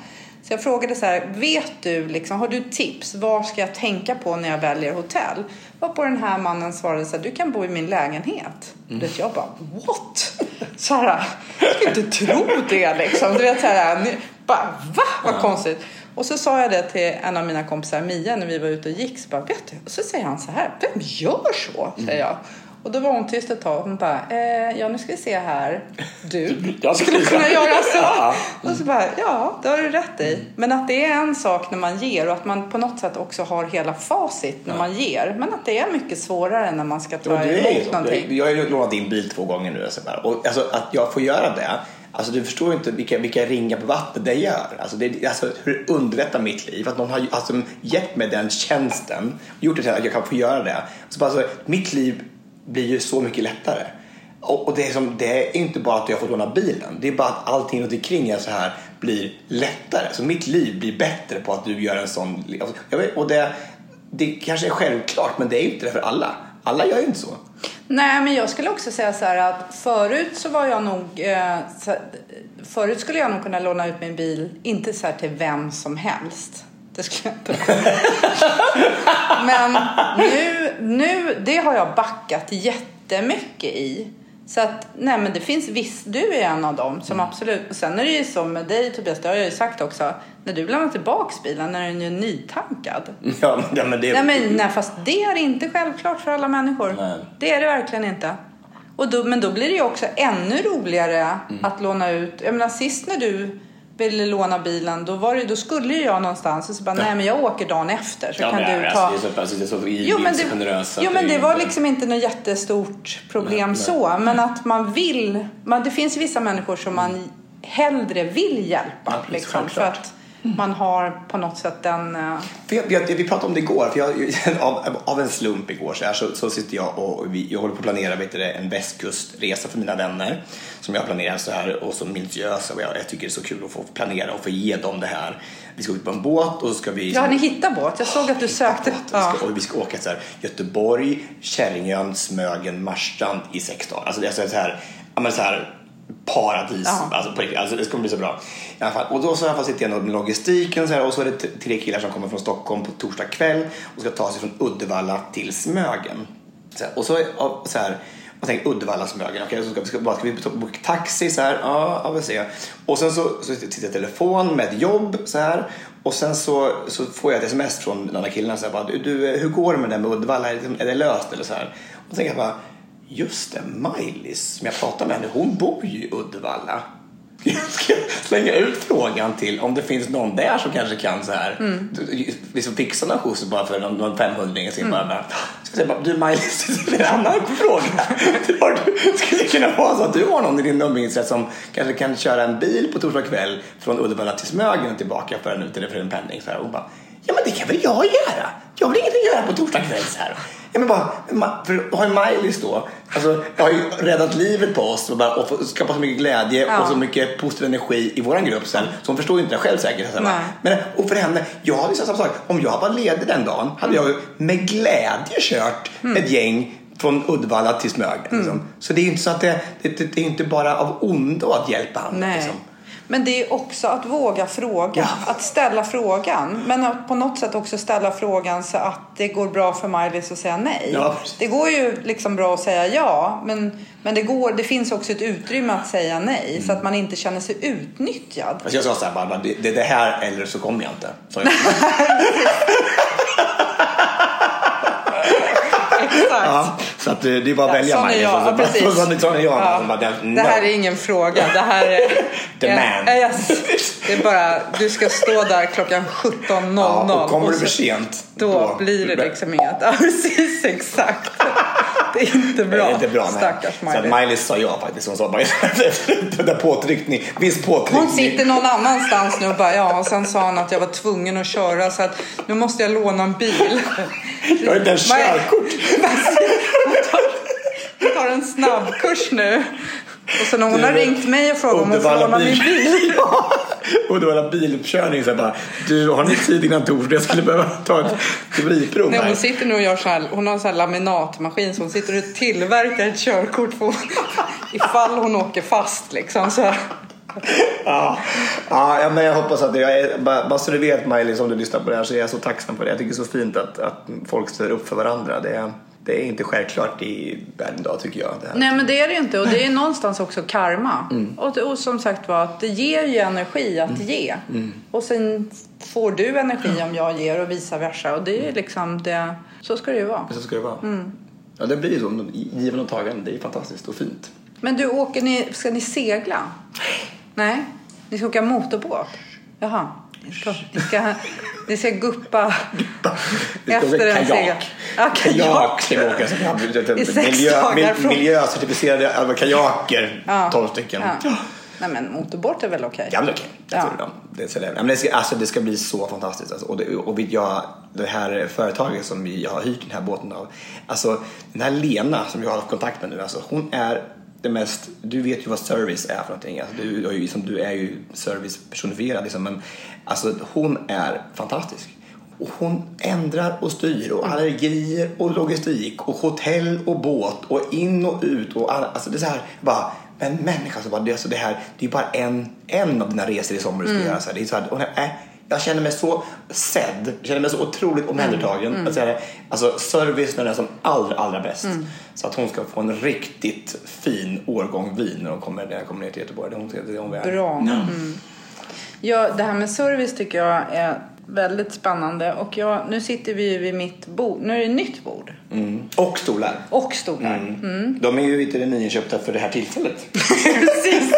Så jag frågade så här, vet du, liksom, har du tips? Vad ska jag tänka på när jag väljer hotell? Varpå den här mannen svarade så här, du kan bo i min lägenhet. Mm. Det jag bara, what? Så här, jag skulle inte tro det liksom. Du vet så här, bara, va? Vad ja. konstigt. Och så sa jag det till en av mina kompisar, Mia, när vi var ute och gick. Så, bara, vet du? Och så säger han så här, vem gör så? Säger jag. Och då var hon tyst ett tag. Hon bara, eh, ja nu ska vi se här. Du jag skulle kunna göra så. Ja. Och så bara, ja det har du rätt i. Men att det är en sak när man ger och att man på något sätt också har hela facit när ja. man ger. Men att det är mycket svårare när man ska ta ja, emot någonting. Jag har ju lånat din bil två gånger nu. Och alltså, att jag får göra det Alltså du förstår inte vilka, vilka ringar på vattnet det gör. Alltså, det, alltså hur det underlättar mitt liv. Att någon har alltså, gett mig den tjänsten och gjort det till att jag kan få göra det. Så bara, alltså, mitt liv blir ju så mycket lättare. Och, och det, är som, det är inte bara att jag får låna bilen. Det är bara att allting runt omkring är så här blir lättare. Så mitt liv blir bättre på att du gör en sån... Alltså, vet, och det, det kanske är självklart men det är inte det för alla. Alla gör ju inte så. Nej, men jag skulle också säga så här att förut så var jag nog... Eh, förut skulle jag nog kunna låna ut min bil, inte så här till vem som helst. Det skulle jag inte Men nu, nu, det har jag backat jättemycket i. Så att, nej men det finns visst, du är en av dem som mm. absolut, och sen är det ju så med dig Tobias, det har jag ju sagt också, när du lämnar tillbaks bilen när den är nytankad. Ja, men det... Nej, men, nej, fast det är inte självklart för alla människor. Nej. Det är det verkligen inte. Och då, men då blir det ju också ännu roligare mm. att låna ut. Jag menar sist när du ville låna bilen då, var det, då skulle jag någonstans och så bara, nej men jag åker dagen efter så ja, kan du ta... Alltså, det är så, det är så, jo, men det, generösa. Jo men det, var liksom inte något jättestort problem nej, så. Nej. Men att man vill, man, det finns vissa människor som man hellre vill hjälpa. Ja, liksom, för att man har på något sätt den... Uh... Jag, vi pratade om det igår, för jag, av, av, en slump igår så, här, så, så sitter jag och vi, jag håller på att planera vet du, en västkustresa för mina vänner som jag planerar så här och så minutiösa och jag, jag, tycker det är så kul att få planera och få ge dem det här. Vi ska ut på en båt och så ska vi... Ja, ni hittar båt. Jag såg att du sökte. Båt, ja. och vi ska åka så här, Göteborg, Käringön, Smögen, Marstrand i sex dagar. Alltså det är så här, så här paradis. Alltså, på, alltså, det kommer bli så bra. I alla fall. Och då så i alla fall sitter jag med logistiken så här, och så är det tre killar som kommer från Stockholm på torsdag kväll och ska ta sig från Uddevalla till Smögen. Så här, och så, och, så här, och tänker Uddevalla Smögen, okej, okay, så ska, ska, ska vi boka taxi så här, ja, ja vi ser. Och sen så, så sitter jag i telefon med ett jobb så här och sen så, så får jag ett sms från den andra killen så här, bara, du, du, hur går det med det med Uddevalla, är det, är det löst eller så här? Och så tänker jag bara Just det, Maj-Lis som jag pratade med henne, hon bor ju i Uddevalla. Jag ska slänga ut frågan till om det finns någon där som kanske kan så här, mm. liksom fixa någon skjuts bara för någon, någon 500 mm. bara, bara, ska säga, du Maj-Lis, det är en annan fråga. Skulle det kunna vara så att du har någon i din umgängesrätt som kanske kan köra en bil på torsdag kväll från Uddevalla till Smögen och tillbaka för en, för en penning? Så här, och bara, ja men det kan väl jag göra? Jag har väl inget att göra på torsdag kväll så här. Ja, men bara, för har ju Maj-Lis då, alltså, jag har ju räddat livet på oss och, bara, och skapat så mycket glädje ja. och så mycket positiv energi i våran grupp sen. Så hon förstår ju inte det själv säkert. Så men, och för henne, jag hade sagt samma sak. Om jag var ledig den dagen hade mm. jag med glädje kört mm. ett gäng från Uddevalla till Smögen. Liksom. Mm. Så det är inte så att det, det, det, det är inte bara av ondo att hjälpa andra. Liksom. Men det är också att våga fråga, ja. att ställa frågan. Men att på något sätt också ställa frågan så att det går bra för Maj-Lis att säga nej. Ja. Det går ju liksom bra att säga ja, men, men det, går, det finns också ett utrymme att säga nej mm. så att man inte känner sig utnyttjad. Alltså jag sa så här, bara, det, det är det här eller så kommer jag inte. Så jag. Exakt. Ja, så att det är bara att välja ja, mig. Ja, precis. Så, så, så, jag. Ja. Bara, no. Det här är ingen fråga. Det här är... The man. Yes. Det är bara, du ska stå där klockan 17.00. Ja, och kommer du för sent. Då, då blir det liksom inget. Ja, precis. Exakt. Det är inte bra. Det är inte bra Stackars Miley. Så Miley sa ja faktiskt. Hon sa bara det där påtryckning. Viss påtryckning. Hon sitter någon annanstans nu och bara ja. Och sen sa han att jag var tvungen att köra så att nu måste jag låna en bil. Jag har inte ens körkort. Hon tar en snabbkurs nu. Och sen hon har ringt mig och frågat om hon får låna min bil. ja. Uddevalla biluppkörning. Så bara, du har ni tid innan torsdag? Jag skulle behöva ta ett teoriprov. Nej, hon sitter nu och gör så här, hon har en sån här laminatmaskin så hon sitter och tillverkar ett körkort för ifall hon åker fast liksom. Så ja, ja, men jag hoppas att det, jag är, bara, bara så du vet Miley som du lyssnar på det här så är jag så tacksam för det. Jag tycker det är så fint att, att folk ställer upp för varandra. Det är, det är inte självklart i världen idag tycker jag. Nej men det är det ju inte och det är någonstans också karma. Mm. Och, och, som sagt var att det ger ju energi att mm. ge. Mm. Och sen får du energi om jag ger och vice versa. Och det är liksom det, så ska det ju vara. Så ska det vara. Mm. Ja det blir ju så, given och tagen. Det är fantastiskt och fint. Men du, åker ni, ska ni segla? Nej. Ni ska åka motorbåt? Jaha. Ni ska, ni ska, ni ska guppa, guppa. efter en seger. Ja, kajak ska vi åka. Miljö, miljöcertifierade kajaker, ja. 12 stycken. Ja. Nej men motorbåt är väl okej? Okay? Ja men okej. Okay. Ja. Det, det, det, ska, alltså, det ska bli så fantastiskt. Alltså. Och, det, och jag, det här företaget som vi har hyrt den här båten av. Alltså den här Lena som jag har haft kontakt med nu. Alltså, hon är det mest, du vet ju vad service är för någonting. Alltså, du, du, är ju, liksom, du är ju service personifierad liksom, men alltså, hon är fantastisk. Och hon ändrar och styr och allergier och logistik och hotell och båt och in och ut och alla, alltså det är så här bara men människa så bara, det, alltså det här, det är bara en, en av dina resor i sommar du ska mm. göra. Så här, det är så här, och, äh, jag känner mig så sedd, jag känner mig så otroligt omhändertagen. Mm. Mm. Alltså, service när den är som allra, allra bäst. Mm. Så att hon ska få en riktigt fin årgång vin när hon kommer, när jag kommer ner till Göteborg. Det hon, det hon Bra. Mm. Ja, det här med service tycker jag är väldigt spännande. Och jag, nu sitter vi vid mitt bord. Nu är det nytt bord. Mm. Och stolar. Och stolar. Mm. Mm. De är ju inte nyinköpta för det här tillfället. Precis,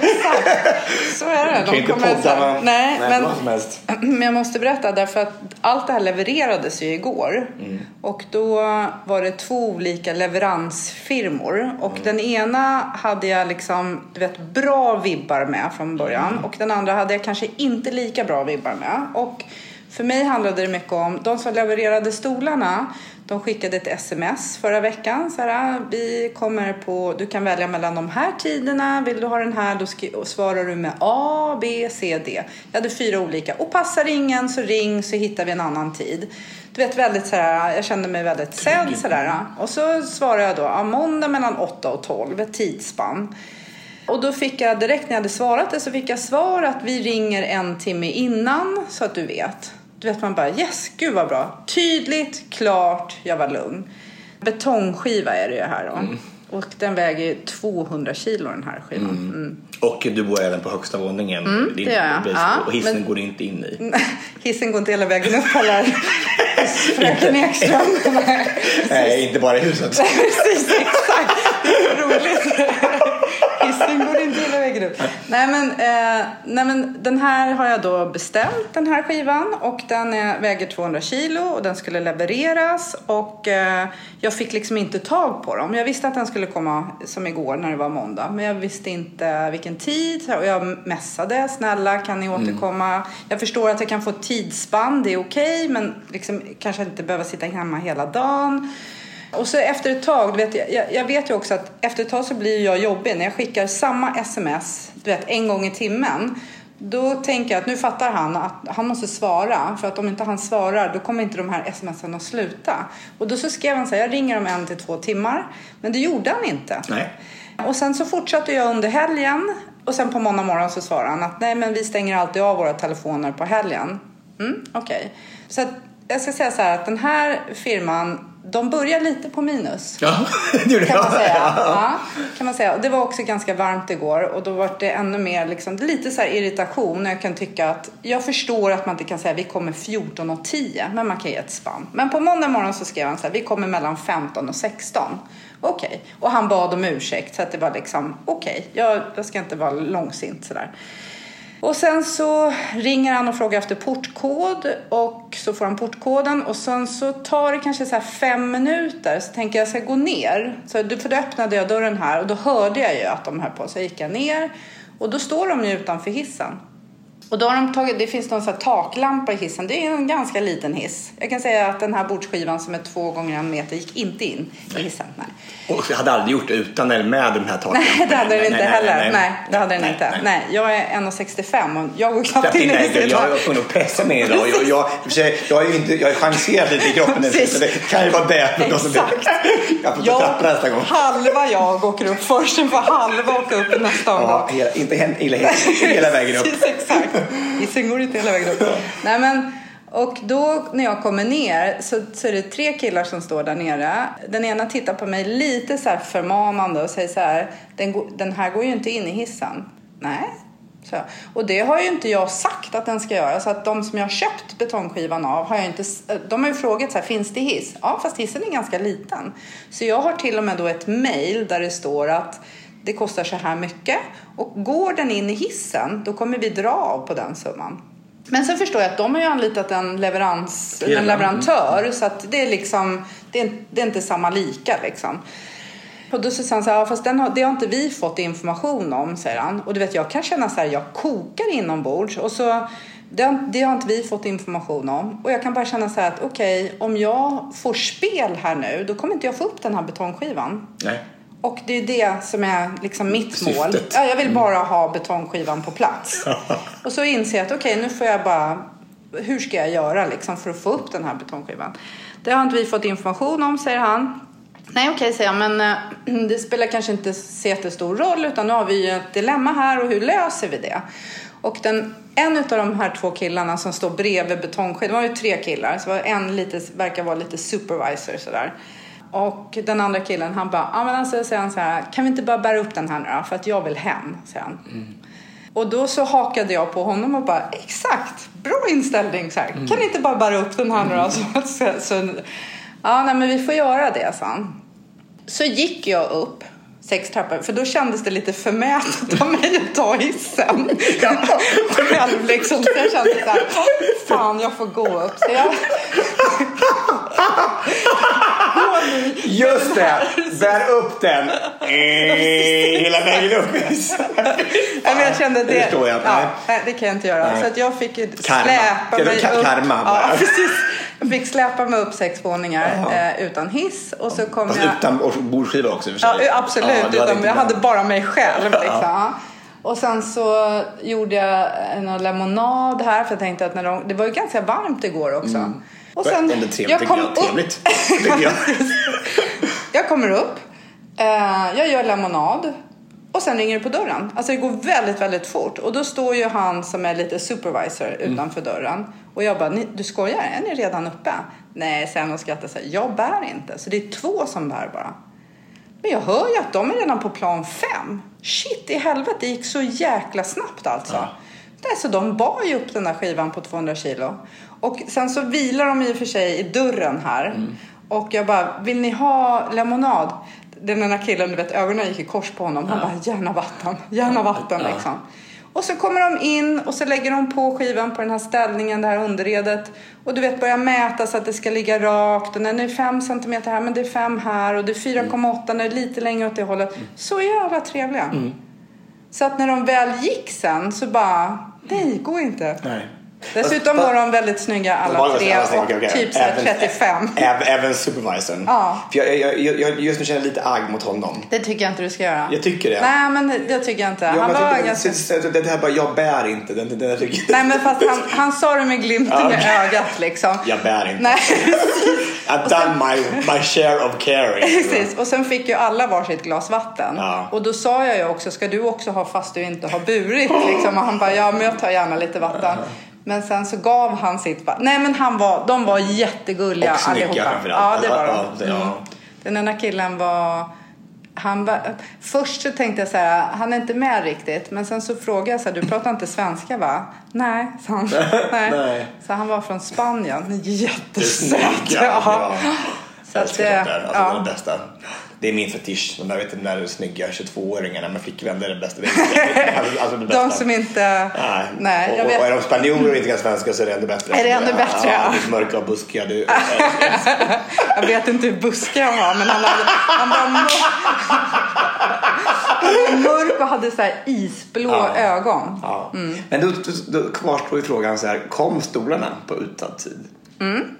exakt. Så är det. De kan inte podda med, nej, nej, men, men jag måste berätta därför att allt det här levererades ju igår. Mm. Och då var det två olika leveransfirmor. Och mm. den ena hade jag liksom, du vet, bra vibbar med från början. Mm. Och den andra hade jag kanske inte lika bra vibbar med. Och för mig handlade det mycket om, de som levererade stolarna de skickade ett sms förra veckan. Så här, ah, vi kommer på, du kan välja mellan de här tiderna. Vill du ha den här då svarar du med A, B, C, D. Jag hade fyra olika. Och passar ingen så ring så hittar vi en annan tid. Du vet väldigt så här, jag kände mig väldigt sedd sådär. Och så svarade jag då, ja, måndag mellan 8 och 12, ett tidsspann. Och då fick jag direkt när jag hade svarat det så fick jag svar att vi ringer en timme innan så att du vet. Du vet man bara yes, gud vad bra. Tydligt, klart, jag var lugn. Betongskiva är det ju här då. Mm. Och den väger 200 kilo den här skivan. Mm. Mm. Och du bor även på högsta våningen. Mm, det gör jag. Ja, och hissen men... går inte in i. hissen går inte hela vägen upp heller. Fröken Ekström. Nej, inte bara i huset. Precis, exakt. Det är roligt. Upp. Nej men, eh, nej men den här har jag då beställt den här skivan och den är, väger 200 kilo och den skulle levereras och eh, jag fick liksom inte tag på dem. Jag visste att den skulle komma som igår när det var måndag men jag visste inte vilken tid och jag mässade. Snälla kan ni mm. återkomma? Mm. Jag förstår att jag kan få tidsspann, det är okej okay, men liksom, kanske inte behöva sitta hemma hela dagen. Och så efter ett tag, du vet, jag, jag, vet ju också att efter ett tag så blir jag jobbig. När jag skickar samma sms du vet, en gång i timmen. Då tänker jag att nu fattar han att han måste svara. För att om inte han svarar då kommer inte de här smsen att sluta. Och då så skrev han så här, jag ringer om en till två timmar. Men det gjorde han inte. Nej. Och sen så fortsatte jag under helgen. Och sen på måndag morgon så svarade han att nej men vi stänger alltid av våra telefoner på helgen. Mm, Okej. Okay. Så att, jag ska säga så här att den här firman de börjar lite på minus. Ja, det kan man säga. Ja, kan man säga. Det var också ganska varmt igår och då var det ännu mer liksom, lite så irritation. Jag kan tycka att jag förstår att man inte kan säga vi kommer 14 och 10, men man kan ge ett spann. Men på måndag morgon så skrev han så här, vi kommer mellan 15 och 16. Okej. Okay. Och han bad om ursäkt så att det var liksom okej, okay, jag, jag ska inte vara långsint sådär. Och sen så ringer han och frågar efter portkod och så får han portkoden och sen så tar det kanske så fem minuter så tänker jag ska gå ner. Så för då öppnade jag dörren här och då hörde jag ju att de höll på så gick jag ner och då står de ju utanför hissen. Och då har de tagit, det finns någon här taklampa i hissen. Det är en ganska liten hiss. Jag kan säga att den här bordsskivan som är två gånger en meter gick inte in i hissen. Nej. Och jag hade aldrig gjort det utan eller med den här taklampan? Nej, det hade den inte heller. Nej, det hade den inte. Nej. jag är 1,65 och jag går knappt in i hissen. Jag var tvungen att pressa mig idag. Jag, jag, jag, jag, ju inte, jag har chanserat lite i kroppen nu, så det kan ju vara det. Exakt. Jag får ta trappan nästa gång. Halva jag åker upp först, sen får halva åka upp nästa omgång. Ja, hela, inte hela, hela, hela vägen upp. Exakt. Hissen går inte hela vägen upp. Nej, men, och då när jag kommer ner så, så är det tre killar som står där nere. Den ena tittar på mig lite så här förmanande och säger så här. Den, den här går ju inte in i hissen. Nej, så. Och det har ju inte jag sagt att den ska göra. Så att de som jag har köpt betongskivan av har jag inte, de har ju frågat så här, finns det hiss? Ja, fast hissen är ganska liten. Så jag har till och med då ett mail där det står att det kostar så här mycket och går den in i hissen då kommer vi dra av på den summan. Men sen förstår jag att de har ju anlitat en, leverans, en leverantör så att det är liksom, det är, det är inte samma lika liksom. Och då säger han så här, ja, fast den har, det har inte vi fått information om, säger han. Och du vet, jag kan känna så här, jag kokar inombords och så det har, det har inte vi fått information om. Och jag kan bara känna så här att okej, okay, om jag får spel här nu, då kommer inte jag få upp den här betongskivan. Nej. Och det är det som är liksom mitt Syftet. mål. Ja, jag vill mm. bara ha betongskivan på plats. och så inser jag att okej, okay, nu får jag bara... Hur ska jag göra liksom för att få upp den här betongskivan? Det har inte vi fått information om, säger han. Nej, okej, okay, säger jag, men äh, det spelar kanske inte så jättestor roll utan nu har vi ju ett dilemma här och hur löser vi det? Och den, en av de här två killarna som står bredvid betongskivan, det var ju tre killar, så var en lite, verkar vara lite supervisor sådär. Och den andra killen han bara, ja men alltså säger han så här, kan vi inte bara bära upp den här nu då? För att jag vill hem, säger han. Mm. Och då så hakade jag på honom och bara, exakt, bra inställning så här. Mm. Kan ni inte bara bära upp den här nu då? Mm. Så, så, ja, nej men vi får göra det, sa han. Så gick jag upp sex trappor. För då kändes det lite förmätet av mig att ta hissen. Själv liksom. Så jag kände så här, fan jag får gå upp. Så jag... Just det, bär upp den hela vägen upp. men jag kände det, det förstår jag. Ja, det kan jag inte göra. Nej. Så att jag fick släpa karma. mig upp. Karma ja, precis. Jag fick släpa mig upp sex våningar eh, utan hiss. Och så kom Fast jag... utan bordsskiva också för sig. Ja, absolut. Ja, utan, jag hade bara mig själv. Liksom. Och sen så gjorde jag en lemonad här för jag tänkte att när de, det var ju ganska varmt igår också. Mm. Och sen, Ändå trevligt, jag kom jag. Trevligt, jag. jag kommer upp, eh, jag gör lemonad och sen ringer det på dörren. Alltså det går väldigt, väldigt fort. Och då står ju han som är lite supervisor utanför mm. dörren. Och jag bara, du skojar? Är ni redan uppe? Nej, säger han och skrattar så här, jag bär inte. Så det är två som bär bara. Men jag hör ju att de är redan på plan fem. Shit i helvete, det gick så jäkla snabbt alltså. Ja. Så de bar ju upp den där skivan på 200 kilo. Och sen så vilar de i och för sig i dörren här. Mm. Och jag bara, vill ni ha lemonad? Den ena killen, du vet ögonen gick i kors på honom. Han ja. bara, gärna vatten, gärna vatten ja. liksom. Och så kommer de in och så lägger de på skivan på den här ställningen, det här underredet. Och du vet börjar mäta så att det ska ligga rakt. Och när det är 5 cm här, men det är 5 här. Och det är 4,8 när det är lite längre åt det hållet. Mm. Så jävla trevliga. Mm. Så att när de väl gick sen så bara, nej, gå inte. Nej. Dessutom var de väldigt snygga alla tre och okay, okay. typ även, 35. Även, supervisorn. Ja. För jag, jag, jag, just nu känner jag lite agg mot honom. Det tycker jag inte du ska göra. Jag tycker det. Nej men det tycker jag inte. han var typ, ganska... Det, det här bara, jag bär inte. Det, det, det, det. Nej men fast han, han sa det med glimten okay. i ögat liksom. Jag bär inte. Nej. I've done my, my share of caring. Precis. Och sen fick ju alla varsitt glas vatten. Ja. Och då sa jag ju också, ska du också ha fast du inte har burit? Liksom. Och han bara, ja men jag tar gärna lite vatten. Men sen så gav han sitt Nej men han var, de var jättegulliga och allihopa. Ja, det var de. Mm. Den ena killen var... Han var, först så tänkte jag så här, han är inte med riktigt. Men sen så frågade jag så här, du pratar inte svenska va? Nej, sa han. Nej. Nej. Så han var från Spanien. Jättesöt. Ja. ja. Så att det, alltså, ja. det bästa. Det är min fetisch. De där, vet, de där snygga 22-åringarna med flickvän, det är det bästa. Det är, alltså, det bästa. De som inte... Nej. Nej och, vet. och är de spanjorer och inte kan svenska så är det ännu bättre. Är det ännu bättre? Ja, ja. mörka och buskiga. Du, jag vet inte hur buskig han var, men han, hade, han var... var mörk och hade så här isblå Ja. ögon. Ja. Men då, då, då kvarstår ju frågan så här, kom stolarna på utsatt tid?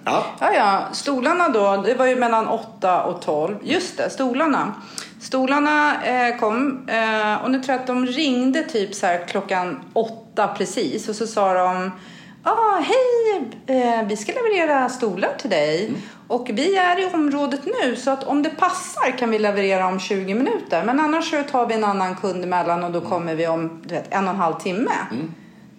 Ja. Ja, ja. Stolarna då, det var ju mellan 8 och 12. Just det, stolarna. Stolarna eh, kom eh, och nu tror jag att de ringde typ så klockan 8 precis och så sa de ah, hej, eh, vi ska leverera stolar till dig och vi är i området nu så att om det passar kan vi leverera om 20 minuter men annars så tar vi en annan kund emellan och då kommer vi om du vet, en och en halv timme.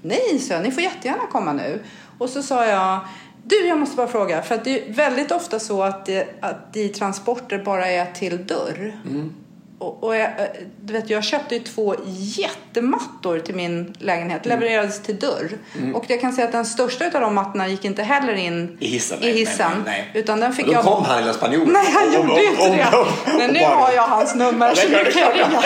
Nej, så jag, ni får jättegärna komma nu. Och så sa jag, du jag måste bara fråga, för att det är väldigt ofta så att, det, att i transporter bara är till dörr. Mm. Och, och jag, eh, du vet, jag köpte ju två jättemattor till min lägenhet, levererades till dörr. Och jag kan säga att den största av de mattorna gick inte heller in I hissen, i nej, hissen nej, nej. utan den fick Och då jag... kom han lilla spanjoren. Nej, han gjorde ju inte det. Men nu bara- har jag hans nummer så nu kan jag ringa.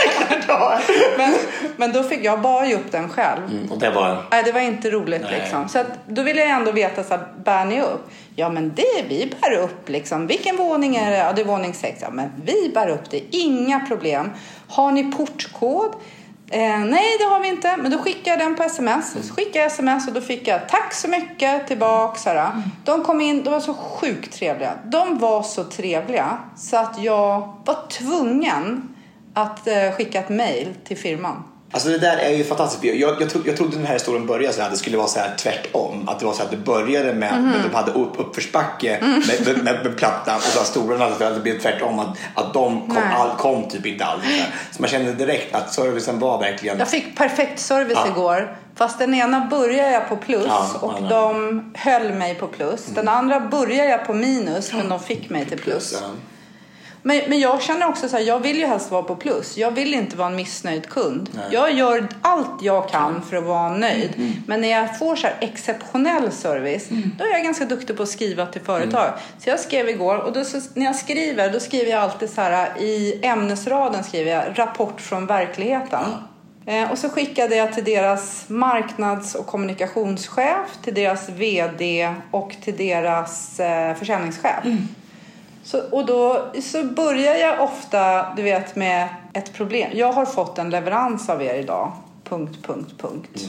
Men, men då fick jag bara upp den själv. Mm, Och det var... Nej, det var inte roligt Nej. liksom. Så att, då ville jag ändå veta så här, bär ni upp? Ja, men det, vi bär upp liksom. Vilken våning är det? Ja, det är våning sex. Ja, men vi bär upp det. Inga problem. Har ni portkod? Eh, nej, det har vi inte. Men då skickar jag den på sms. Så skickade jag sms och då fick jag tack så mycket tillbaks. De kom in, de var så sjukt trevliga. De var så trevliga så att jag var tvungen att eh, skicka ett mail till firman. Alltså det där är ju fantastiskt. Jag, jag, tro, jag trodde den här historien började så här, att det skulle vara så här tvärtom. Att det var så att det började med Mhm. att de hade upp, uppförsbacke Mm. med, med, med, med plattan och så stolarna att det blev tvärtom. Att, att de kom, Nej. all, kom typ inte alls. Så, man kände direkt att servicen var verkligen... Jag fick perfekt service Ja. igår. Fast den ena började jag på plus Ja, och Mm. de höll mig på plus. Den andra började jag på minus men de fick mig till plus. Ja. Men, men jag känner också så här, jag vill ju helst vara på plus. Jag vill inte vara en missnöjd kund. Nej. Jag gör allt jag kan för att vara nöjd. Mm, Men när jag får så här exceptionell service, då är jag ganska duktig på att skriva till företag. Mm. Så jag skrev igår och då, så, när jag skriver, då skriver jag alltid så här i ämnesraden skriver jag rapport från verkligheten. Eh, och så skickade jag till deras marknads och kommunikationschef, till deras VD och till deras eh, försäljningschef. Så, och då så börjar jag ofta, du vet, med ett problem. Jag har fått en leverans av er idag. Punkt, punkt, punkt.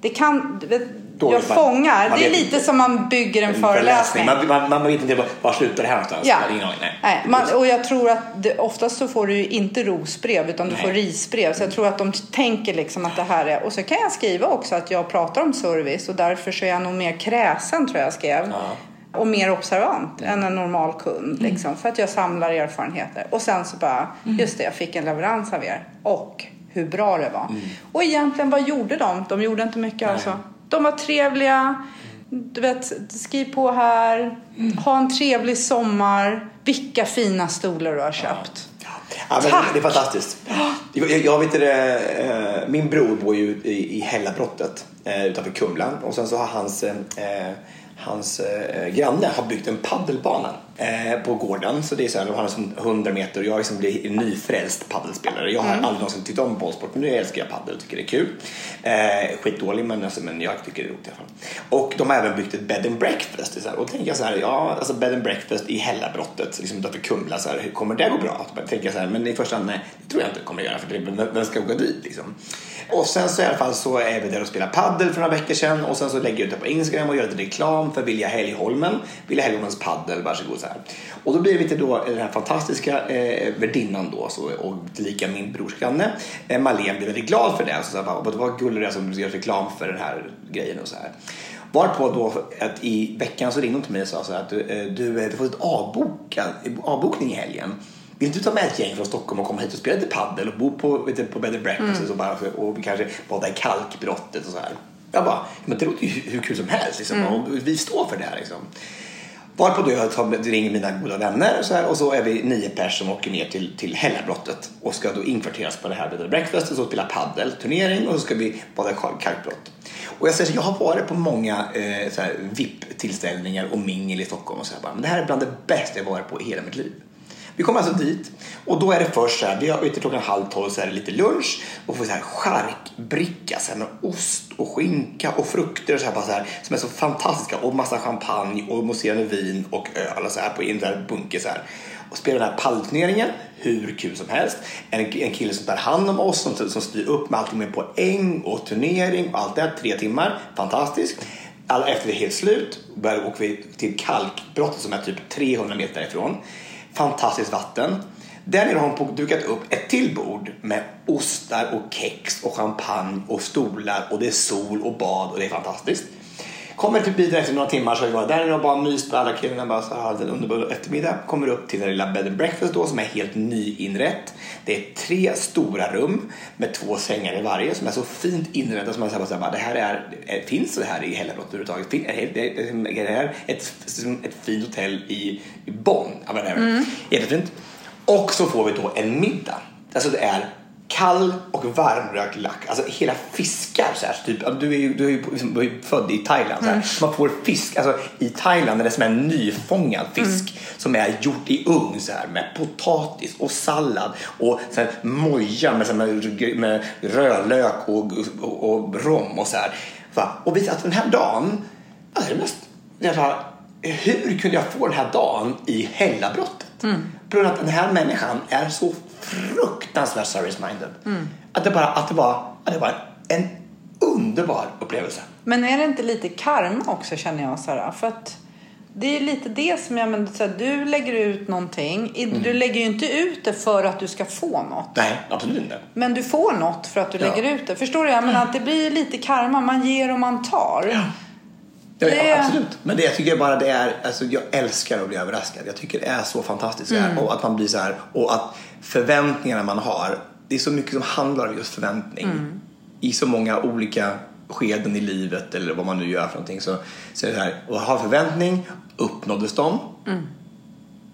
Det kan, vet, Mm. Jag man- fångar. man Det är lite inte. som man bygger en, föreläsning. Man, man, man vet inte var, slutar det här någonstans. Ja. Ingen aning, nej. Nej, och jag tror att det, oftast så får du ju inte rosbrev utan du Nej. får risbrev. Så jag tror att de tänker liksom att det här är... Och så kan jag skriva också att jag pratar om service och därför så är jag nog mer kräsen tror jag skrev. Och mer observant än en normal kund liksom. För att jag samlar erfarenheter. Och sen så bara, just det jag fick en leverans av er. Och hur bra det var. Och egentligen vad gjorde de? De gjorde inte mycket alltså. De var trevliga. Du vet, skriv på här. Ha en trevlig sommar. Vilka fina stolar du har köpt. Ja, men Tack! det är fantastiskt. Jag, jag, jag vet det, eh, min bror bor ju i, i Hällabrottet eh, utanför Kumla och sen så har hans, eh, hans eh, granne har byggt en paddelbana eh, på gården. Så det är så här, de har sån 100 meter och jag liksom blir nyfrälst paddelspelare. Jag har aldrig någonsin tyckt om bollsport men nu älskar jag paddel och tycker det är kul. Eh, skitdålig men, alltså, men jag tycker det är roligt i alla fall. Och de har även byggt ett bed and breakfast. Det Så här, och då tänker jag så här, ja alltså bed and breakfast i Hällabrottet liksom utanför Kumla. Så här, hur kommer det gå bra? Så tänker jag så här, men i första hand nej, det tror jag inte kommer att göra för det, vem ska gå dit liksom? Och sen så i alla fall så är vi där och spelar paddel för några veckor sedan och sen så lägger jag ut det på Instagram och gör lite reklam för Vilja Helgholmen, Vilja Helgholmens paddel, varsågod så här. Och då blir vi till då den här fantastiska eh, värdinnan då så, och tillika min brors granne eh, Malene blev väldigt glad för det. Så, så här, bara, vad vad gullig du är som gör reklam för den här grejen och så här. Varpå då att i veckan så ringde hon till mig och sa så här att du, eh, du, eh, du har fått ett avboka, avbokning i helgen. Vill du ta med ett gäng från Stockholm och komma hit och spela lite paddel och bo på, vet du, på bed and breakfast och, så bara, och kanske bada i kalkbrottet och så här. Jag bara, men det låter ju hur kul som helst liksom. och vi står för det här liksom. Varpå då jag ringer mina goda vänner och så, här, och så är vi nio personer som åker ner till, till Hällabrottet och ska då inkvarteras på det här bed breakfast och så spela paddelturnering och så ska vi bada kalkbrott. Och jag säger så, jag har varit på många eh, VIP-tillställningar och mingel i Stockholm och så här, bara, men det här är bland det bästa jag varit på i hela mitt liv. Vi kommer alltså dit och då är det först så här, vi har ute klockan halv tolv så är det lite lunch och får så här charkbricka så här med ost och skinka och frukter och så här, bara så här, som är så fantastiska och massa champagne och mousserande vin och öl och så här på en där bunke så här. Och spelar den här pallturneringen, hur kul som helst. En, en kille som tar hand om oss, som, som styr upp med allting med poäng och turnering och allt det här. Tre timmar, fantastiskt. Alla, efter det är helt slut börjar åker vi till kalkbrottet som är typ 300 meter ifrån. Fantastiskt vatten. Där nere har hon dukat upp ett till bord med ostar och kex och champagne och stolar och det är sol och bad och det är fantastiskt. Kommer till bilen efter några timmar så har vi varit där och bara myst med alla killarna. Bara så här, en underbar eftermiddag. Kommer upp till den lilla bed and breakfast då som är helt nyinrett. Det är tre stora rum med två sängar i varje som är så fint inredda som man säger bara, det här är, finns det här i Hällabrott överhuvudtaget? Är det här ett, ett fint hotell i Bonn? Ja, mm. Jättefint. Och så får vi då en middag. Alltså det är kall och varmrökt lax. Alltså hela fiskar. Så här, typ, du, är ju, du är ju liksom, du är född i Thailand. Så här. Mm. Man får fisk. Alltså, I Thailand är det som en nyfångad fisk mm. som är gjort i ugn så här, med potatis och sallad och så här, moja med, så här, med, med rödlök och, och, och rom och så här. Och vi att den här dagen, alltså, det mest, det hur kunde jag få den här dagen i Hällabrottet? Mm. På grund av att den här människan är så fruktansvärt service-minded. Mm. Att, det bara, att, det var, att det var en underbar upplevelse. Men är det inte lite karma också känner jag Sara? För att det är lite det som jag menar, så du lägger ut någonting. Mm. Du lägger ju inte ut det för att du ska få något. Nej, absolut inte. Men du får något för att du ja. lägger ut det. Förstår du? Jag menar, att det blir lite karma. Man ger och man tar. Ja. Ja, det... ja, absolut. Men det jag tycker bara det är, alltså jag älskar att bli överraskad. Jag tycker det är så fantastiskt. Mm. Och att man blir så här, och att förväntningarna man har, det är så mycket som handlar om just förväntning. Mm. I så många olika skeden i livet eller vad man nu gör för någonting. Så, så är det här, och ha förväntning, uppnåddes de? Mm.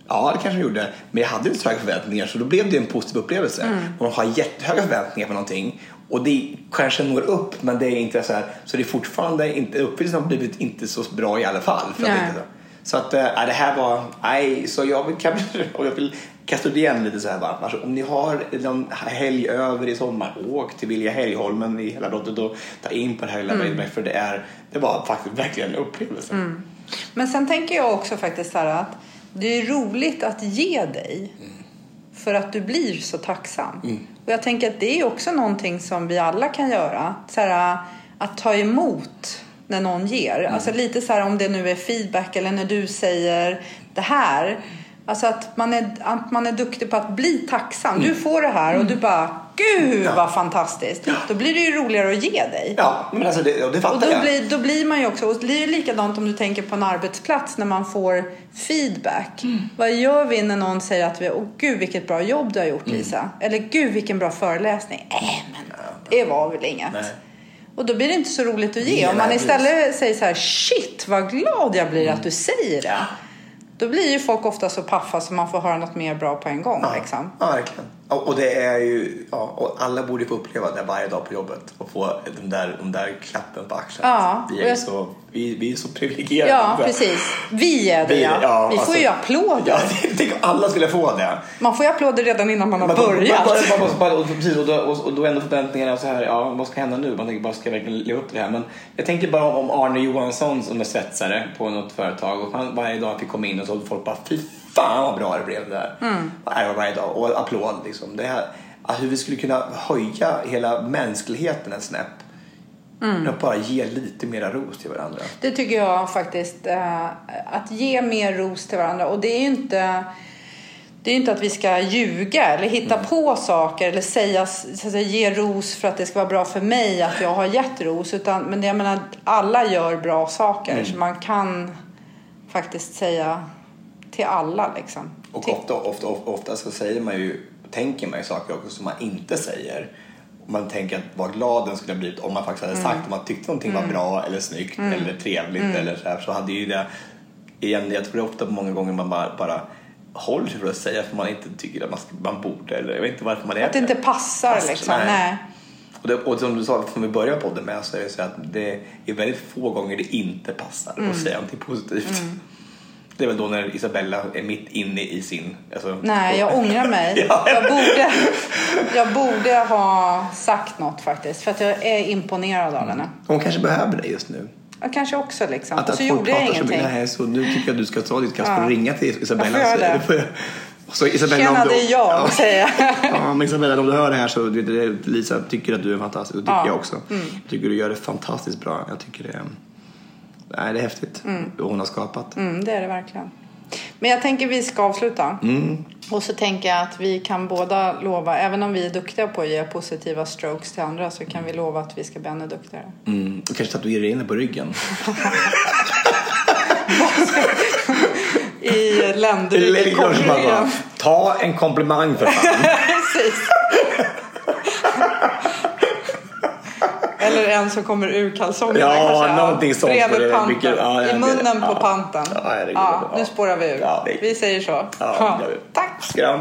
Ja, det kanske de gjorde. Men jag hade inte så höga förväntningar så då blev det en positiv upplevelse. Mm. Man har jättehöga förväntningar på någonting och det kanske når upp men det är inte så här, så det är fortfarande inte, uppfyllelsen har blivit inte så bra i alla fall. För att så att äh, det här var, nej, så jag vill, och jag vill kasta ut igen lite så här varmt. Alltså, om ni har någon helg över i sommar, åk till Vilja Helgholmen i hela Rottet och ta in på det här lilla mm. för det, är, det var faktiskt verkligen en upplevelse. Mm. Men sen tänker jag också faktiskt så här att det är roligt att ge dig. Mm. För att du blir så tacksam. Mm. Och jag tänker att det är också någonting som vi alla kan göra. Så här, att ta emot när någon ger. Mm. Alltså lite så här om det nu är feedback eller när du säger det här. Alltså att man är, att man är duktig på att bli tacksam. Mm. Du får det här och du bara Gud ja. vad fantastiskt! Då blir det ju roligare att ge dig. Ja, men alltså det, och det fattar och då jag. Blir, då blir man ju också, och det är ju likadant om du tänker på en arbetsplats när man får feedback. Mm. Vad gör vi när någon säger att vi, åh gud vilket bra jobb du har gjort mm. Lisa. Eller gud vilken bra föreläsning. Äh, men det var väl inget. Nej. Och då blir det inte så roligt att ge. Om man istället säger så här, shit vad glad jag blir mm. att du säger det. Då blir ju folk ofta så paffa så man får höra något mer bra på en gång. Ja, liksom. ja verkligen. Och, det är ju, ja, och alla borde få uppleva det varje dag på jobbet och få den där, den där klappen på axeln. Ja, vi, är jag... så, vi, vi är så privilegierade. Ja, precis. Vi är det, vi, ja. ja. Vi får alltså, ju applåder. Ja, tänk om alla skulle få det. Man får ju applåder redan innan man har man, börjat. Man, man, man, bara, och, precis, och, då, och, och då ändå förväntningarna så här, ja, vad ska hända nu? Man tänker bara, ska jag verkligen leva upp till det här? Men jag tänker bara om Arne Johansson som är svetsare på något företag och han varje dag fick komma in och så folk bara, fy fan vad bra det blev där. Mm. Varje dag. Och applåd liksom. Det här, hur vi skulle kunna höja hela mänskligheten en snäpp. Mm. Att bara ge lite mera ros till varandra. Det tycker jag faktiskt. Eh, att ge mer ros till varandra. Och det är ju inte... Det är inte att vi ska ljuga eller hitta mm. på saker eller säga, säga, ge ros för att det ska vara bra för mig att jag har gett ros. Utan, men jag menar, alla gör bra saker. Mm. Så man kan faktiskt säga till alla liksom. Och ofta, ofta, ofta, ofta så säger man ju tänker man ju saker också som man inte säger. Man tänker att vad glad den skulle ha blivit om man faktiskt hade sagt mm. om man tyckte någonting mm. var bra eller snyggt mm. eller trevligt mm. eller så här, så hade ju det igen, jag tror det är ofta många gånger man bara, bara håller sig för att säga för man inte tycker att man, man borde eller jag vet inte varför man är Att det inte passar, passar liksom. Nej. nej. Och, det, och som du sa, som vi började podden med så är det så att det är väldigt få gånger det inte passar mm. att säga någonting positivt. Mm. Det är väl då när Isabella är mitt inne i sin... Alltså, Nej, jag ångrar mig. ja. jag, borde, jag borde ha sagt något faktiskt. För att jag är imponerad av henne. Hon kanske behöver det just nu. Ja, kanske också liksom. Att, och så gjorde jag ingenting. Så, nej, så nu tycker jag att du ska ta ditt kast ja. och ringa till Isabella och säga det. Så Isabella, Tjena, om du, det är jag, säger jag. Ja, men Isabella, om du hör det här så Lisa tycker att du är fantastisk. Och det tycker Ja. jag också. Jag tycker du gör det fantastiskt bra. Jag tycker det är, nej, det är häftigt. vad hon har skapat. Mm, det är det verkligen. Men jag tänker vi ska avsluta. Och så tänker jag att vi kan båda lova, även om vi är duktiga på att ge positiva strokes till andra så kan vi lova att vi ska bli ännu duktigare. Mm. Och kanske tatuera in det på ryggen. I korsryggen. Ta en komplimang för fan. Precis. Eller en som kommer ur kalsongerna Ja, kanske. någonting sånt. Bredvid panten. mycket- ja, I munnen vet. på Ja. panten. Ja, ja, Ja. nu spårar vi ur. Ja, Vi säger så. Ja. Tack. Skram.